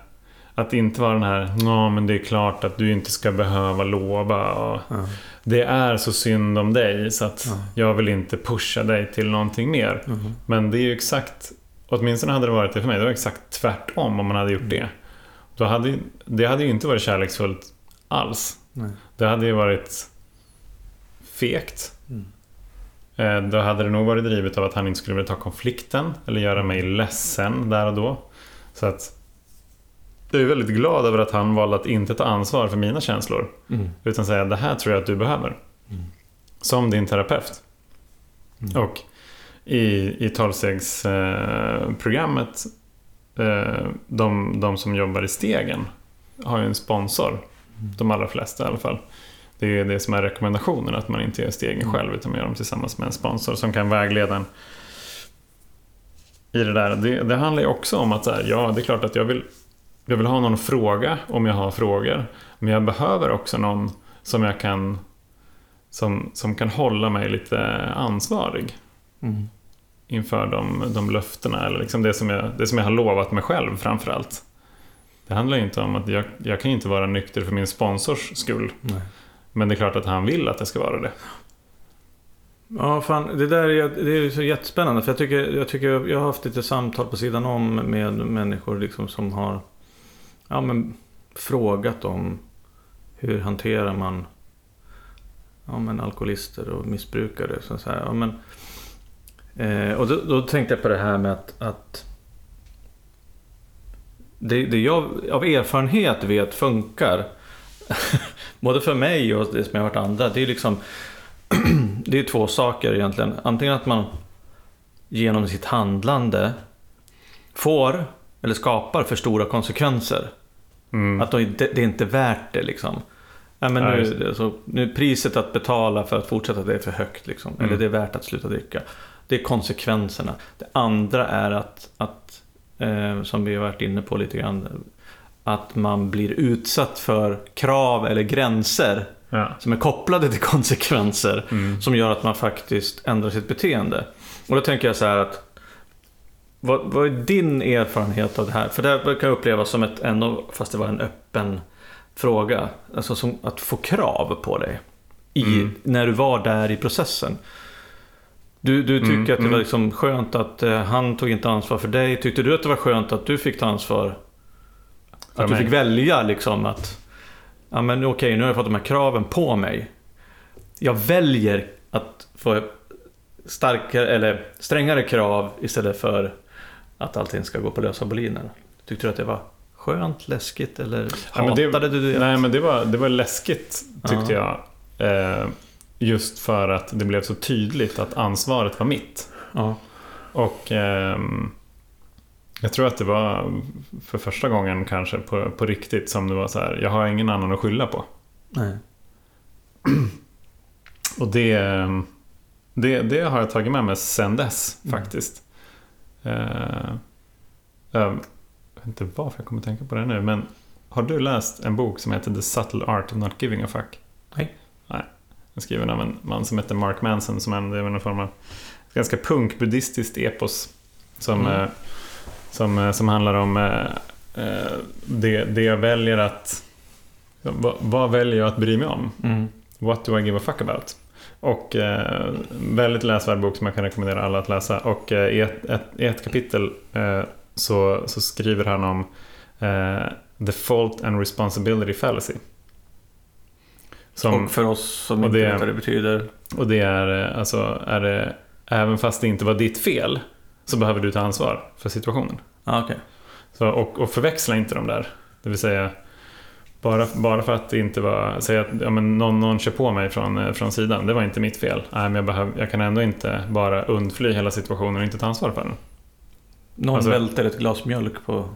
att inte vara den här, ja men det är klart att du inte ska behöva lova. Och Ja. det är så synd om dig så att Ja. jag vill inte pusha dig till någonting mer. Mhm. Men det är ju exakt, åtminstone hade det varit det för mig, det var exakt tvärtom om man hade gjort det. Då hade, det hade ju inte varit kärleksfullt alls. Nej. Det hade ju varit fegt. Mm. Eh, då hade det nog varit drivet av att han inte skulle vilja ta konflikten eller göra mig ledsen där och då. Så att jag är väldigt glad över att han valde att inte ta ansvar för mina känslor. Mm. Utan säga det här tror jag att du behöver. Mm. Som din terapeut. Mm. Och i, i tolvstegsprogrammet, eh, de, de som jobbar i stegen har ju en sponsor. De allra flesta i alla fall. Det är det som är rekommendationen, att man inte gör stegen Mm. själv utan man gör dem tillsammans med en sponsor som kan vägleda en i det där. Det, det handlar ju också om att så här, ja, det är klart att jag vill, jag vill ha någon fråga om jag har frågor. Men jag behöver också någon som jag kan som, som kan hålla mig lite ansvarig Mm. inför de, de löftena. Eller liksom det, som jag, det som jag har lovat mig själv framför allt. Det handlar ju inte om att jag, jag kan inte vara nykter för min sponsors skull. Nej. Men det är klart att han vill att jag ska vara det. Ja, fan, det där är, det är så jättespännande. För jag tycker, jag tycker jag har haft lite samtal på sidan om med människor liksom som har ja, men, frågat om hur hanterar man ja, men, alkoholister och missbrukare. Så så här, ja, men, eh, och då, då tänkte jag på det här med att, att det, det jag av erfarenhet vet funkar både för mig och det som jag har hört andra. Det är liksom det är två saker egentligen. Antingen att man genom sitt handlande får eller skapar för stora konsekvenser. Mm. Att inte- det är inte värt det liksom. Ja, men Ja, nu, alltså, nu är priset att betala för att fortsätta det är för högt. Liksom. Mm. Eller det är värt att sluta dricka. Det är konsekvenserna. Det andra är att, att eh, som vi har varit inne på lite grann, att man blir utsatt för krav eller gränser Ja. som är kopplade till konsekvenser Mm. som gör att man faktiskt ändrar sitt beteende. Och då tänker jag så här att vad, vad är din erfarenhet av det här? För det här brukar upplevas som ett, ändå, fast det var en öppen fråga, alltså som att få krav på dig i, Mm. när du var där i processen. Du, du tycker Mm, att det var mm. liksom skönt att eh, han tog inte ansvar för dig. Tyckte du att det var skönt att du fick ta ansvar? För Att du mig. fick välja liksom att Ja men okej, nu har jag fått de här kraven på mig. Jag väljer att få starkare, eller strängare krav istället för att allting ska gå på lösa boliner. Tyckte du att det var skönt, läskigt eller Ja, men det- hatade du det? Nej, men det var, det var läskigt tyckte Ja. jag. Eh, just för att det blev så tydligt att ansvaret var mitt. Ja. Och ehm, jag tror att det var för första gången kanske på, på riktigt som det var så här. Jag har ingen annan att skylla på. Nej. Och det, ehm, det, det har jag tagit med mig sen dess Mm. faktiskt. Eh, jag vet inte varför jag kommer tänka på det nu. Men har du läst en bok som heter The Subtle Art of Not Giving a Fuck? Nej. Nej. Den är skriven av en man som heter Mark Manson som är en form av ganska punkbuddhistiskt epos. Som, Mm. eh, som, eh, som handlar om eh, det, det jag väljer att... Vad, vad väljer jag att bry mig om? Mm. What do I give a fuck about? Och eh, väldigt läsvärd bok som jag kan rekommendera alla att läsa. Och eh, i, ett, ett, i ett kapitel eh, så, så skriver han om The Fault and Responsibility Fallacy. Som, Och för oss som inte det- vet vad det betyder. och det är eh, alltså, är det, även fast det inte var ditt fel så behöver du ta ansvar för situationen. Ah, okej. Så, och, och förväxla inte de där. Det vill säga, bara, bara för att det inte var... Säg att ja, men någon, någon kör på mig från, eh, från sidan, det var inte mitt fel. Nej, men jag, behöv, jag kan ändå inte bara undfly hela situationen och inte ta ansvar för den. Någon Alltså- välter ett glas mjölk på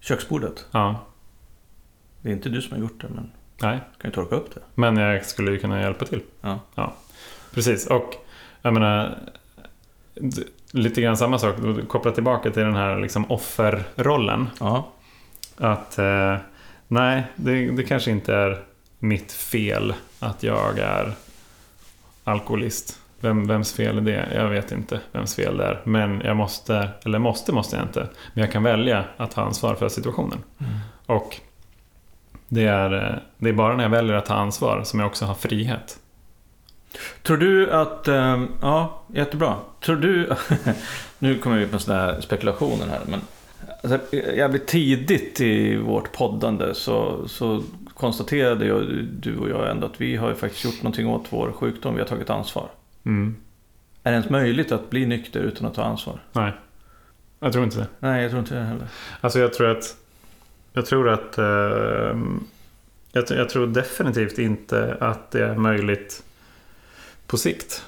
köksbordet. Ja, Det är inte du som har gjort det, men nej. du kan ju torka upp det. Men jag skulle ju kunna hjälpa till. Ja. Precis, och jag menar... Lite grann samma sak, koppla tillbaka till den här liksom offerrollen. Ja. Att eh, nej, det, det kanske inte är mitt fel att jag är alkoholist. Vem, vems fel är det? Jag vet inte vems fel det är. Men jag måste, eller måste måste jag inte. Men jag kan välja att ta ansvar för situationen. Och det är, eh, det är bara när jag väljer att ta ansvar som jag också har frihet. Tror du att... eh, Ja, jättebra. Tror du... nu kommer vi på sådana här spekulationer här, men... Alltså, jävligt tidigt i vårt poddande så, så konstaterade jag, du och jag ändå att vi har ju faktiskt gjort någonting åt vår sjukdom. Vi har tagit ansvar. Mm. Är det ens möjligt att bli nykter utan att ta ansvar? Nej, jag tror inte det. Nej, jag tror inte det heller. Alltså jag tror att... Jag tror att... Eh, jag, jag tror definitivt inte att det är möjligt på sikt.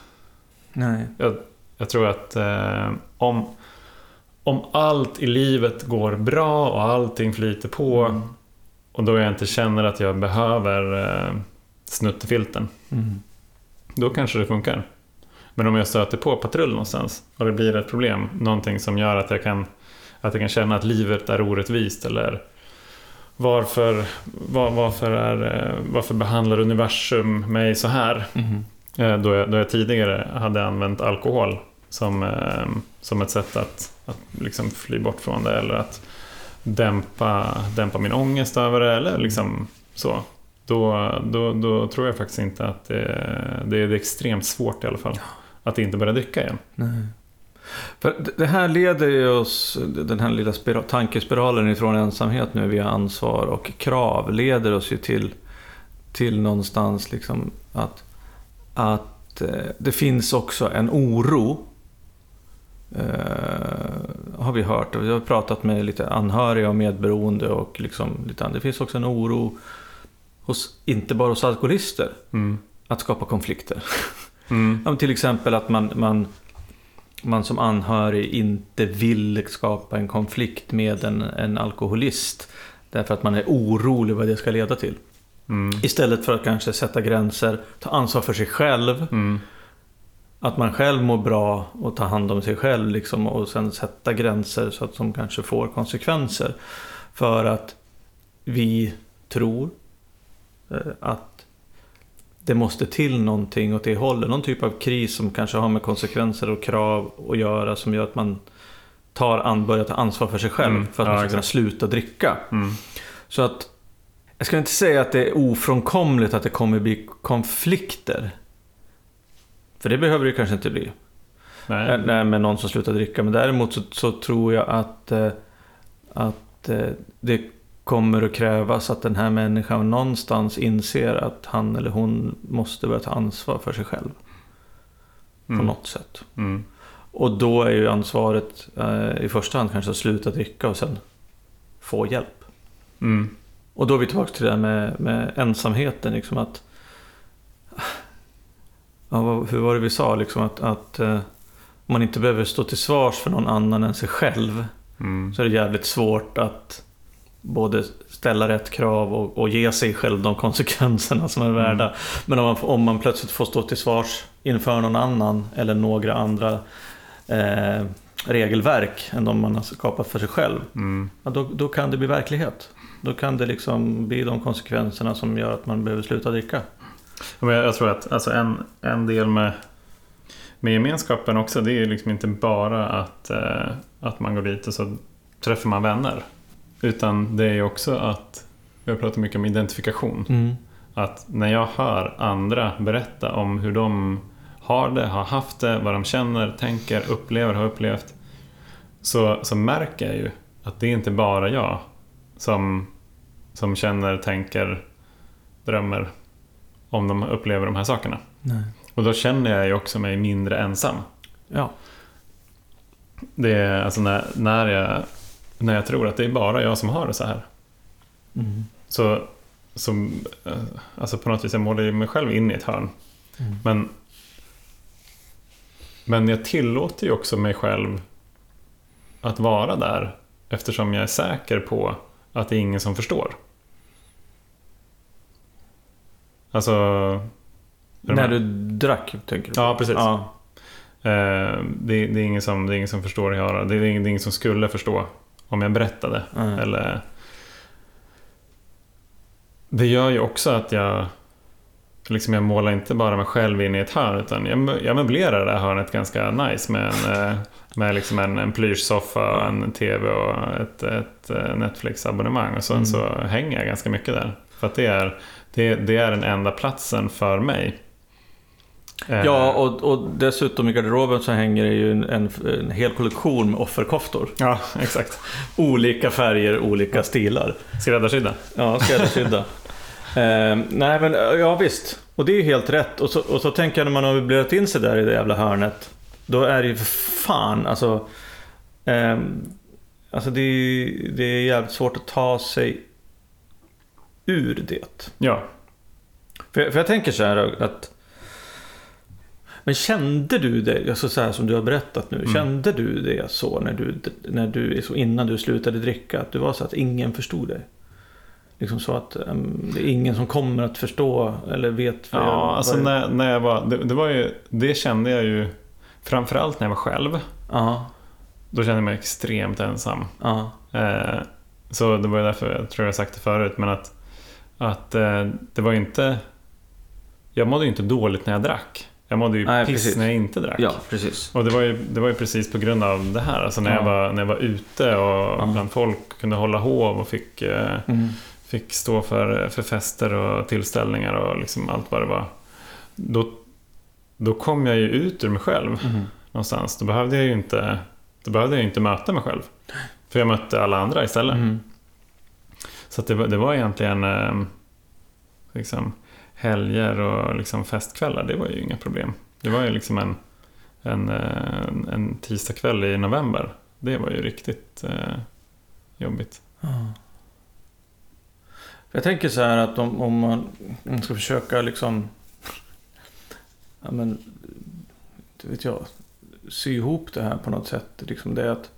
Nej. Jag, jag tror att eh, om, om allt i livet går bra och allting flyter på Mm. och då jag inte känner att jag behöver eh, snuttefilten, Mm. då kanske det funkar. Men om jag stöter på patrull någonstans och det blir ett problem, någonting som gör att jag kan, att jag kan känna att livet är orättvist eller varför, var, varför, är, eh, varför behandlar universum mig så här? Mm. Då jag, då jag tidigare hade använt alkohol som, eh, som ett sätt att, att liksom fly bort från det eller att dämpa, dämpa min ångest över det eller liksom så. Då, då, då tror jag faktiskt inte att det, det är extremt svårt i alla fall. Att inte börja dricka igen. Nej. För det- här leder ju oss, den här lilla spira- tankespiralen ifrån ensamhet nu via ansvar och krav leder oss ju till, till någonstans liksom att, att eh, det finns också en oro eh, har vi hört. Vi har pratat med lite anhöriga och medberoende och liksom lite annat. Det finns också en oro hos, inte bara hos alkoholister, Mm. att skapa konflikter. Mm. Ja, till exempel att man, man, man som anhörig inte vill skapa en konflikt med en, en alkoholist. Därför att man är orolig vad det ska leda till. Mm. Istället för att kanske sätta gränser, ta ansvar för sig själv. Mm. Att man själv mår bra och ta hand om sig själv liksom, och sen sätta gränser så att de kanske får konsekvenser. För att vi tror eh, att det måste till någonting åt det hållet. Någon typ av kris som kanske har med konsekvenser och krav att göra som gör att man tar an, börjar ta ansvar för sig själv Mm. för att Ja, man ska kunna sluta dricka. Mm. Så att jag ska inte säga att det är ofrånkomligt att det kommer bli konflikter. För det behöver det kanske inte bli. Nej. Nej, med någon som slutar dricka. Men däremot så, så tror jag att, eh, att eh, det kommer att krävas att den här människan någonstans inser att han eller hon måste börja ta ansvar för sig själv. På Mm. något sätt. Mm. Och då är ju ansvaret eh, i första hand kanske att sluta dricka och sen få hjälp. Mm. Och då är vi tillbaka till det där med, med ensamheten. Liksom att, ja, hur var det vi sa? Liksom att, att eh, man inte behöver stå till svars för någon annan än sig själv. Mm. Så är det jävligt svårt att både ställa rätt krav och, och ge sig själv de konsekvenserna som är värda. Men om man, om man plötsligt får stå till svars inför någon annan eller några andra eh, regelverk än de man har skapat för sig själv. Mm. Ja, då, då kan det bli verklighet. Då kan det liksom bli de konsekvenserna som gör att man behöver sluta dricka. Jag, tror att alltså en, en del med, med gemenskapen också, det är ju liksom inte bara att, eh, att man går dit och så träffar man vänner. Utan det är också att, vi har pratat mycket om identifikation. Att när jag hör andra berätta om hur de har det, har haft det, vad de känner, tänker, upplever, har upplevt. Så, så märker jag ju att det är inte bara jag som, som känner, tänker, drömmer om de upplever de här sakerna. Nej. Och då känner jag ju också mig mindre ensam. Ja. Det är alltså när, när, jag, när jag tror att det är bara jag som har det så här. Mm. Så, så eh, alltså på något vis, jag målar mig själv in i ett hörn. Mm. Men, men jag tillåter ju också mig själv att vara där eftersom jag är säker på att det är ingen som förstår. Alltså... När du drack, tänker du? Ja, precis. Ja. Eh, det, det, är ingen som, det är ingen som förstår hur jag har det. Det är ingen, det är ingen som skulle förstå om jag berättade. Mm. Eller... Det gör ju också att jag liksom jag målar inte bara mig själv in i ett hörn utan jag, mö- jag möblerar det här hörnet ganska nice med en, eh, med liksom en, en plyschsoffa, och en TV och ett, ett eh, Netflix-abonnemang. Och sen Mm. så hänger jag ganska mycket där. För att det är, det, det är den enda platsen för mig. Eh, Ja, och, och dessutom i garderoben så hänger det ju en, en, en hel kollektion med offerkoftor. Ja, exakt. Olika färger, olika stilar. Skräddarsydda. Ja, skräddarsydda. eh, nej, men ja visst. Och det är ju helt rätt. Och så, och så tänker jag när man har möblerat in sig där i det jävla hörnet. Då är det ju för fan alltså. ehm, alltså det, är- det är jävligt svårt att ta sig ur det. Ja. För, för jag tänker så här att... Men kände du det, alltså så här som du har berättat nu, Mm. kände du det så när du, när du, innan du slutade dricka? Att det var så att ingen förstod dig? Liksom så att em, det är ingen som kommer att förstå eller vet vad jag- Ja, alltså jag- när, när jag var... Det, det var ju... Det kände jag ju framförallt när jag var själv. Ja, Då kände jag mig extremt ensam. ja, Eh, så det var ju därför, jag tror jag sagt det förut, men att, att eh, det var ju inte... Jag mådde ju inte dåligt när jag drack. Jag mådde ju Nej, piss precis. när jag inte drack. ja, precis. Och det var, ju, det var ju precis på grund av det här. Alltså när, Ja. jag, var, när jag var ute och Ja. bland folk kunde hålla hov och fick, eh, Mm. fick stå för, för fester och tillställningar och liksom allt vad det var. Då, då kom jag ju ut ur mig själv Mm. någonstans. Då behövde jag ju inte, då behövde jag inte möta mig själv. För jag mötte alla andra istället. Mm. Så det, var, det var egentligen eh, liksom, helger och liksom festkvällar, det var ju inga problem. Det var ju liksom en, en, en, tisdagkväll i november. Det var ju riktigt eh, jobbigt. Ja. Jag tänker så här att om, om man om man ska försöka liksom... Ja men... Vet jag. Sy ihop det här på något sätt. Liksom det är att...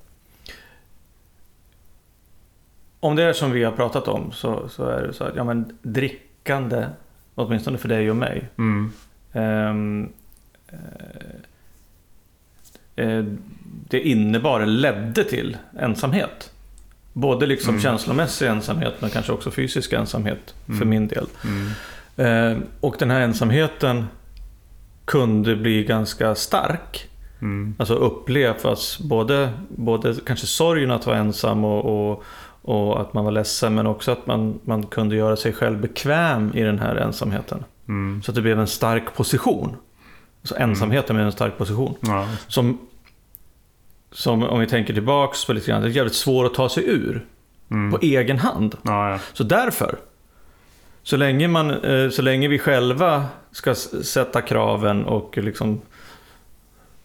Om det är som vi har pratat om så, så är det så att ja, men drickande, åtminstone för dig och mig, Mm. Ehm, eh, eh, det innebar, ledde till ensamhet. Både liksom Mm. känslomässig ensamhet men kanske också fysisk ensamhet för Mm. min del. Eh, och den här ensamheten kunde bli ganska stark. Mm. Alltså upplevas både, både kanske sorgen att vara ensam och, och, och att man var ledsen men också att man, man kunde göra sig själv bekväm i den här ensamheten. Mm. Så att det blev en stark position. Så ensamheten blev en stark position. Ja. Som, som om vi tänker tillbaks på lite grann, det är jävligt svårt att ta sig ur Mm. på egen hand. Ja, ja. Så därför, så länge, man, eh, så länge vi själva ska sätta kraven och liksom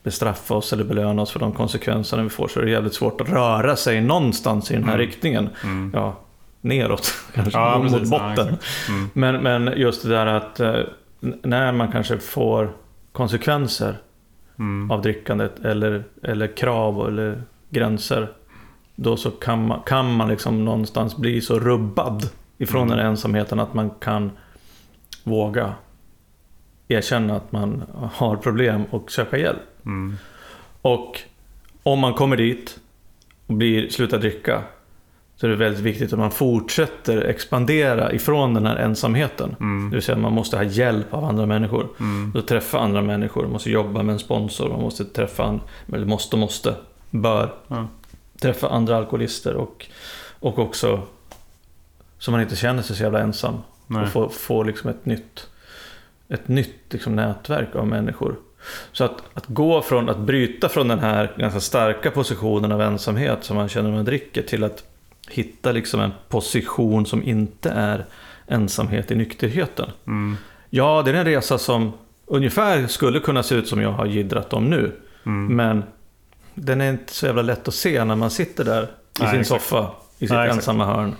bestraffa oss eller belöna oss för de konsekvenserna vi får så är det jävligt svårt att röra sig någonstans i den här Mm. riktningen. Mm. Ja, neråt kanske, Ja, mot precis. Ja, botten. exakt. Mm. Men, men just det där att eh, när man kanske får konsekvenser Mm. av drickandet eller, eller krav eller gränser. Då så kan man, kan man liksom någonstans bli så rubbad ifrån Mm. den ensamheten att man kan våga erkänna att man har problem och söka hjälp. Mm. Och om man kommer dit och blir, slutar dricka så är det väldigt viktigt att man fortsätter expandera ifrån den här ensamheten. Mm. Det vill säga man måste ha hjälp av andra människor. Mm. Du träffa andra människor, man måste jobba med en sponsor, man måste träffa, eller måste, måste, bör Ja. träffa andra alkoholister och, och också så man inte känner sig så jävla ensam. Nej. Och få, få liksom ett nytt, ett nytt liksom nätverk av människor. Så att, att gå från att bryta från den här ganska starka positionen av ensamhet som man känner när man dricker till att hitta liksom en position som inte är ensamhet i nykterheten. Mm. Ja, det är en resa som ungefär skulle kunna se ut som jag har gidrat om nu. Mm. Men den är inte så jävla lätt att se när man sitter där i Nej, sin exakt. soffa i sitt Nej, exakt. ensamma hörn.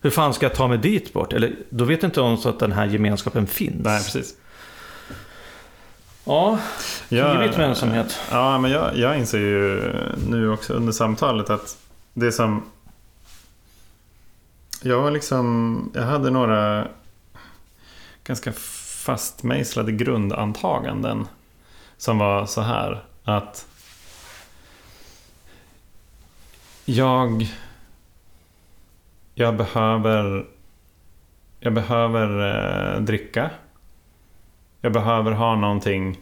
Hur fan ska jag ta mig dit bort? Eller då vet inte ens att den här gemenskapen finns. Nej, precis. Ja, med ensamhet. Ja, men jag, jag inser ju nu också under samtalet att det som... Jag var liksom... Jag hade några ganska fastmejslade grundantaganden. Som var så här att... Jag... Jag behöver... Jag behöver eh, dricka. Jag behöver ha någonting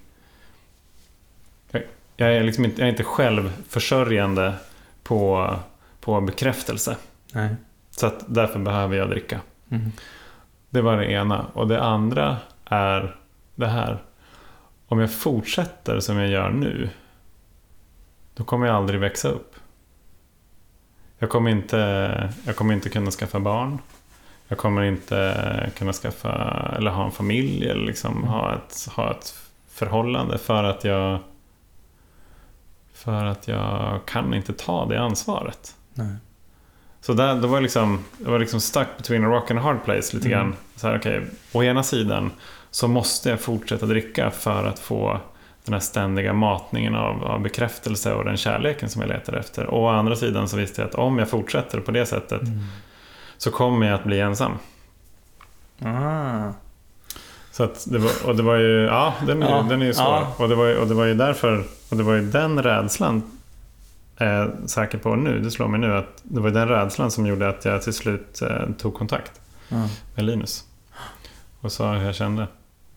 jag är, liksom inte, jag är inte självförsörjande på, på bekräftelse. Nej. Så att därför behöver jag dricka. Mm. Det var det ena. Och det andra är det här. Om jag fortsätter som jag gör nu. Då kommer jag aldrig växa upp. Jag kommer inte, jag kommer inte kunna skaffa barn. Jag kommer inte kunna skaffa eller ha en familj eller liksom Mm. ha, ett, ha ett förhållande för att jag för att jag kan inte ta det ansvaret. Nej. Så där, då var jag liksom, jag var liksom stuck between a rock and a hard place lite Mm. grann. Så här, okej, å ena sidan så måste jag fortsätta dricka för att få den här ständiga matningen av, av bekräftelse och den kärleken som jag letar efter. Och å andra sidan så visste jag att om jag fortsätter på det sättet Mm. Så kommer jag att bli ensam. Ah. Så att det var, och det var ju, ja den är, Ja, den är ju svår. ja. Och, det var, och det var ju därför, och det var ju den rädslan är jag säker på nu, det slår mig nu att det var den rädslan som gjorde att jag till slut eh, tog kontakt Ja. med Linus. Och sa hur jag kände.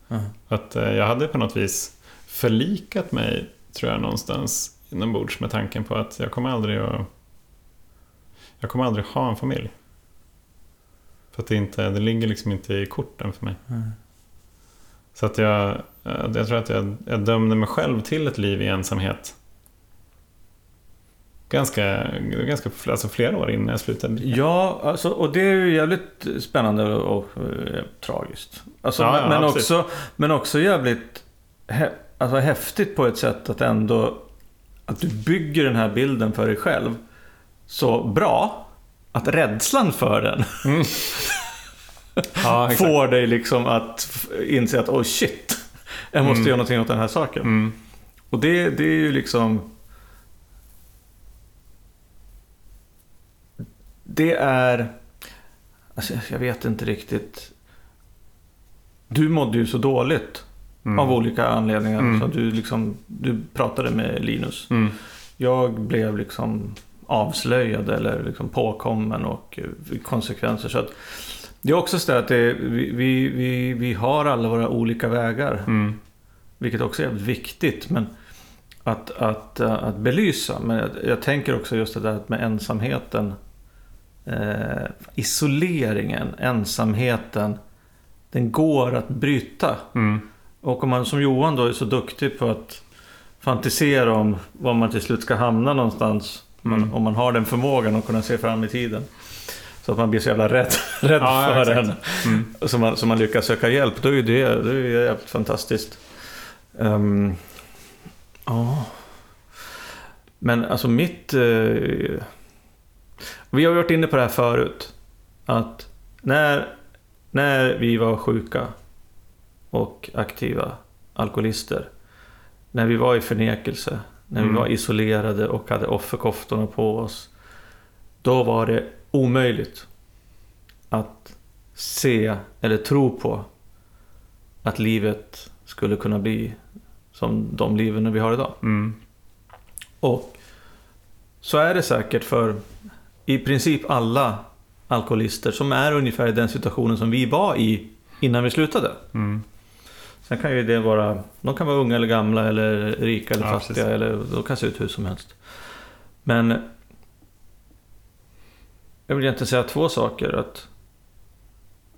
Ja. Att eh, jag hade på något vis förlikat mig, tror jag någonstans inombords med tanken på att jag kommer aldrig att jag kommer aldrig ha en familj. För att det, inte, det ligger liksom inte i korten för mig. Mm. Så att jag, eh, jag tror att jag, jag dömde mig själv till ett liv i ensamhet. Ganska, ganska alltså flera år innan jag slutade. Ja, alltså, och det är ju jävligt spännande och, eh, tragiskt. Alltså, Ja, ja, men, absolut. också, men också jävligt hä, alltså, häftigt på ett sätt att ändå att du bygger den här bilden för dig själv så bra att rädslan för den Ja, exakt. får dig liksom att inse att oh shit, jag måste Mm. göra någonting åt den här saken. Mm. Och det, det är ju liksom... Det är... Alltså, jag vet inte riktigt. Du mådde ju så dåligt Mm. av olika anledningar. Mm. Så du, liksom, du pratade med Linus. Mm. Jag blev liksom avslöjad eller liksom påkommen och eh, konsekvenser. Så att det är också så att det, vi, vi, vi, vi har alla våra olika vägar. Mm. Vilket också är jävligt viktigt. Men att, att, eh, att belysa. Men jag, jag tänker också just det där med ensamheten. Eh, isoleringen, ensamheten. Den går att bryta. Mm. Och om man som Johan då är så duktig på att fantisera om var man till slut ska hamna någonstans. Mm. Man, om man har den förmågan att kunna se fram i tiden. Så att man blir så jävla rädd, rädd Ja, för exakt. den. Mm. Så man, så man lyckas söka hjälp. Då är det, det är jävligt fantastiskt. Ehm, Ja. Men alltså mitt... eh, vi har varit inne på det här förut. Att när, när vi var sjuka och aktiva alkoholister. När vi var i förnekelse. När vi Mm. var isolerade och hade offerkoftorna på oss. Då var det omöjligt att se eller tro på att livet skulle kunna bli som de liven vi har idag. Mm. Och så är det säkert för i princip alla alkoholister som är ungefär i den situationen som vi var i innan vi slutade. Mm. Sen kan ju det vara, de kan vara unga eller gamla eller rika eller Ja, fattiga precis. eller de kan se ut hur som helst. Men jag vill egentligen säga två saker. Att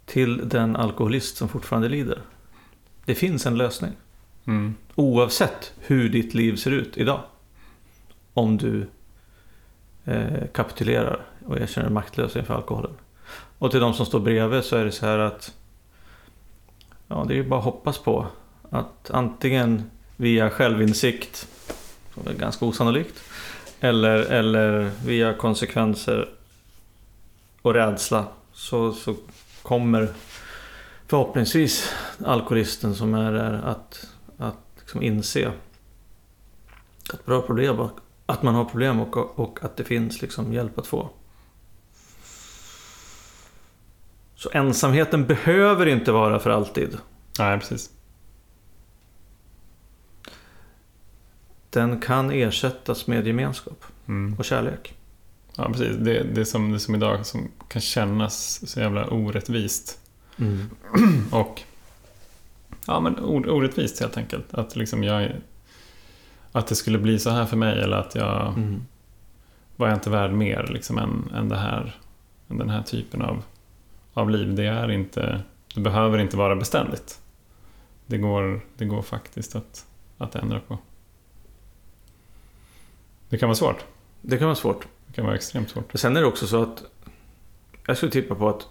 till den alkoholist som fortfarande lider. Det finns en lösning. Mm. Oavsett hur ditt liv ser ut idag. Om du eh, kapitulerar och erkänner maktlös inför alkoholen. Och till de som står bredvid så är det så här att Ja, det är ju bara att hoppas på att antingen via självinsikt, som är ganska osannolikt, eller, eller via konsekvenser och rädsla så, så kommer förhoppningsvis alkoholisten som är där att, att liksom inse att, bra problem, att man har problem och, och att det finns liksom hjälp att få. Så ensamheten behöver inte vara för alltid. Nej, precis. Den kan ersättas med gemenskap Mm. och kärlek. Ja, precis. Det, det, som, det som idag som kan kännas så jävla orättvist. Och ja, men or- orättvist helt enkelt. Att, liksom jag, att det skulle bli så här för mig eller att jag Mm. var jag inte värd mer liksom, än, än, det här, än den här typen av, av liv. Det, är inte, det behöver inte vara beständigt. Det går, det går faktiskt att, att ändra på. Det kan vara svårt. Det kan vara svårt. Det kan vara extremt svårt. Sen är det också så att jag skulle tippa på att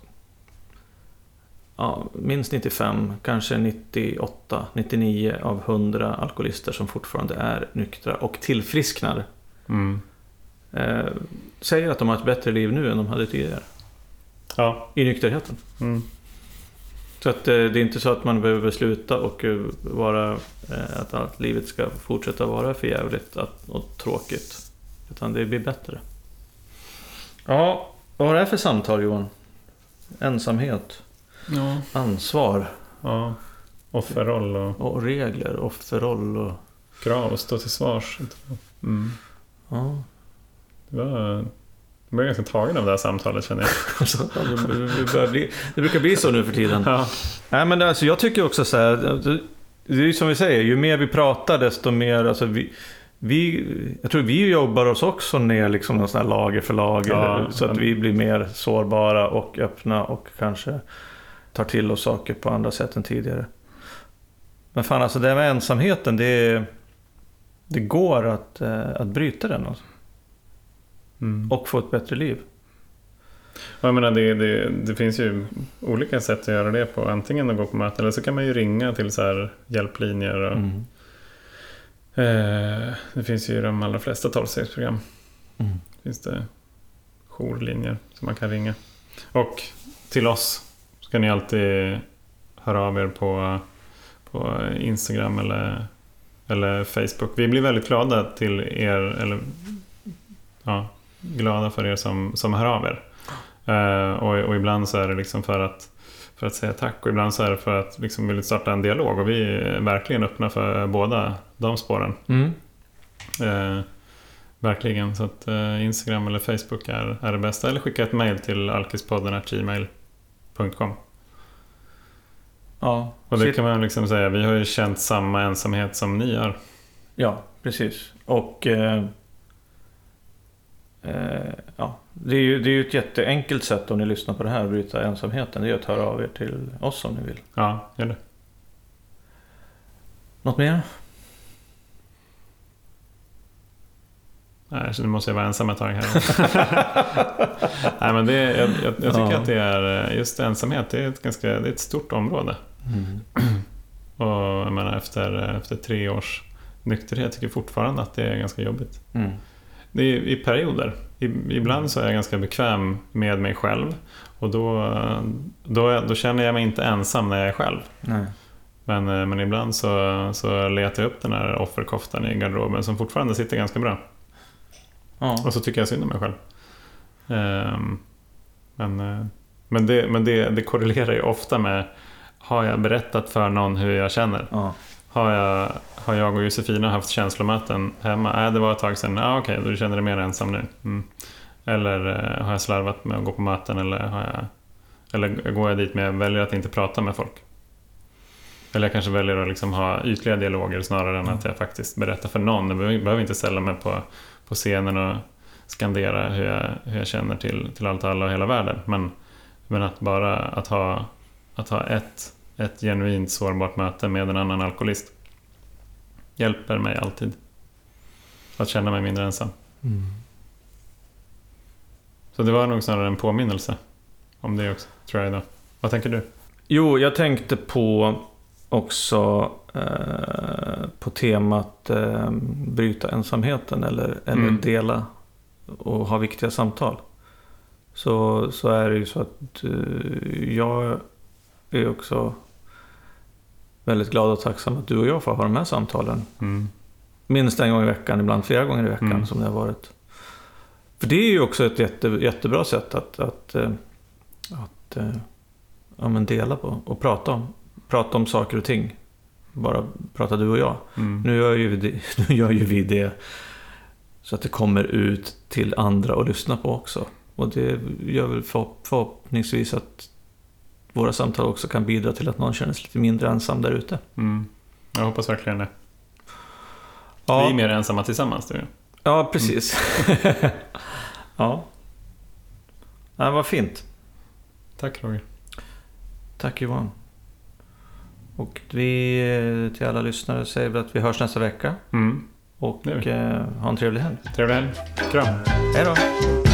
ja, minst 95, kanske 98, 99 av 100 alkoholister som fortfarande är nyktra och tillfrisknar Mm. eh, säger att de har ett bättre liv nu än de hade tidigare. Ja. I nykterheten. Mm. Så att eh, det är inte så att man behöver sluta och eh, vara, eh, att, att livet ska fortsätta vara för jävligt att, och tråkigt. Utan det blir bättre. Ja, vad var det här för samtal Johan? Ensamhet, Ja. ansvar ja. Offerroll och och regler, offerroll och... krav och stå till svars. Mm. Ja. Det var... Jag blev ganska tagen av det här samtalet känner jag. Alltså, det, bli, det brukar bli så nu för tiden. Ja. Nej men alltså, jag tycker också så här. det- Det är ju som vi säger, ju mer vi pratar desto mer... Alltså, vi, vi, jag tror vi jobbar oss också ner liksom någon sån här lager för lager. Ja, så att vi blir mer sårbara och öppna och kanske tar till oss saker på andra sätt än tidigare. Men fan alltså det här med ensamheten, det, det går att, eh, att bryta den alltså, Mm. och få ett bättre liv. Ja, Jag menar, det, det, det finns ju olika sätt att göra det på. Antingen att gå på möten eller så kan man ju ringa till så här hjälplinjer. Och, Mm. eh, det finns ju i de allra flesta tolvstegsprogram. Mm. finns det jourlinjer som man kan ringa. Och till oss ska ni alltid höra av er på, på Instagram eller, eller Facebook. Vi blir väldigt glada till er, eller ja, glada för er som, som hör av er. Eh, och, och ibland så är det liksom för att, för att säga tack och ibland så är det för att liksom vill starta en dialog och vi är verkligen öppna för båda de spåren. Mm. Eh, verkligen, så att eh, Instagram eller Facebook är, är det bästa. Eller skicka ett mail till alkispodden.gmail.com Ja, Och det kan man liksom säga, vi har ju känt samma ensamhet som ni har. Ja, precis. Och ja, det är ju det är ju ett jätteenkelt sätt om ni lyssnar på det här och bryta ensamheten. Det är att höra av er till oss om ni vill. Ja, gör det. Något mer? Nej, så nu måste jag vara ensam ett tag här. Nej, men det, jag, jag, jag tycker Ja. att det är just ensamhet, det är ett, ganska, det är ett stort område. Och jag menar, efter, efter tre års nykterhet tycker jag fortfarande att det är ganska jobbigt. Mm. Det är i perioder. I, ibland så är jag ganska bekväm med mig själv. Och då, då, då känner jag mig inte ensam när jag är själv. Nej. Men, eh, men ibland så, så letar jag upp den här offerkoftan i garderoben som fortfarande sitter ganska bra. Ja. Och så tycker jag synd om mig själv. Ehm, men eh, men, det, men det, det korrelerar ju ofta med Har jag berättat för någon hur jag känner? Ja. Har jag, har jag och Josefina haft känslomöten hemma? Nej, det var ett tag sedan. Ah, Okej, känner du dig mer ensam nu. Mm. Eller eh, har jag slarvat med att gå på möten? Eller, har jag, eller går jag dit men jag väljer att inte prata med folk? Eller jag kanske väljer att liksom ha ytliga dialoger snarare än att jag faktiskt berättar för någon. Jag behöver behöver inte ställa mig på, på scenen och skandera hur jag, hur jag känner till, till allt och alla och hela världen. Men, men att bara att ha, att ha ett, ett genuint sårbart möte med en annan alkoholist hjälper mig alltid. Att känna mig mindre ensam. Mm. Så det var nog snarare en påminnelse om det också, tror jag idag. Vad tänker du? Jo, jag tänkte på också eh, på temat eh, bryta ensamheten eller, eller Mm. dela och ha viktiga samtal. Så, så är det ju så att eh, jag är också väldigt glad och tacksam att du och jag får ha de här samtalen. Mm. Minst en gång i veckan, ibland flera gånger i veckan Mm. som det har varit. För det är ju också ett jätte, jättebra sätt att, att, eh, att eh, ja, dela på och prata om. Prata om saker och ting. Bara prata du och jag. Mm. Nu gör ju det, nu gör ju vi det så att det kommer ut till andra att lyssna på också. Och det gör väl förhopp- förhoppningsvis att våra samtal också kan bidra till att någon känner sig lite mindre ensam där ute. Mm. Jag hoppas verkligen det. Ja. Vi är mer ensamma tillsammans, du. Ja, precis. ja. ja. Vad fint. Tack Roger. Tack Johan. Och vi till alla lyssnare säger väl att vi hörs nästa vecka. Mm. Och eh, ha en trevlig helg. Trevlig helg. Kram. Hej då!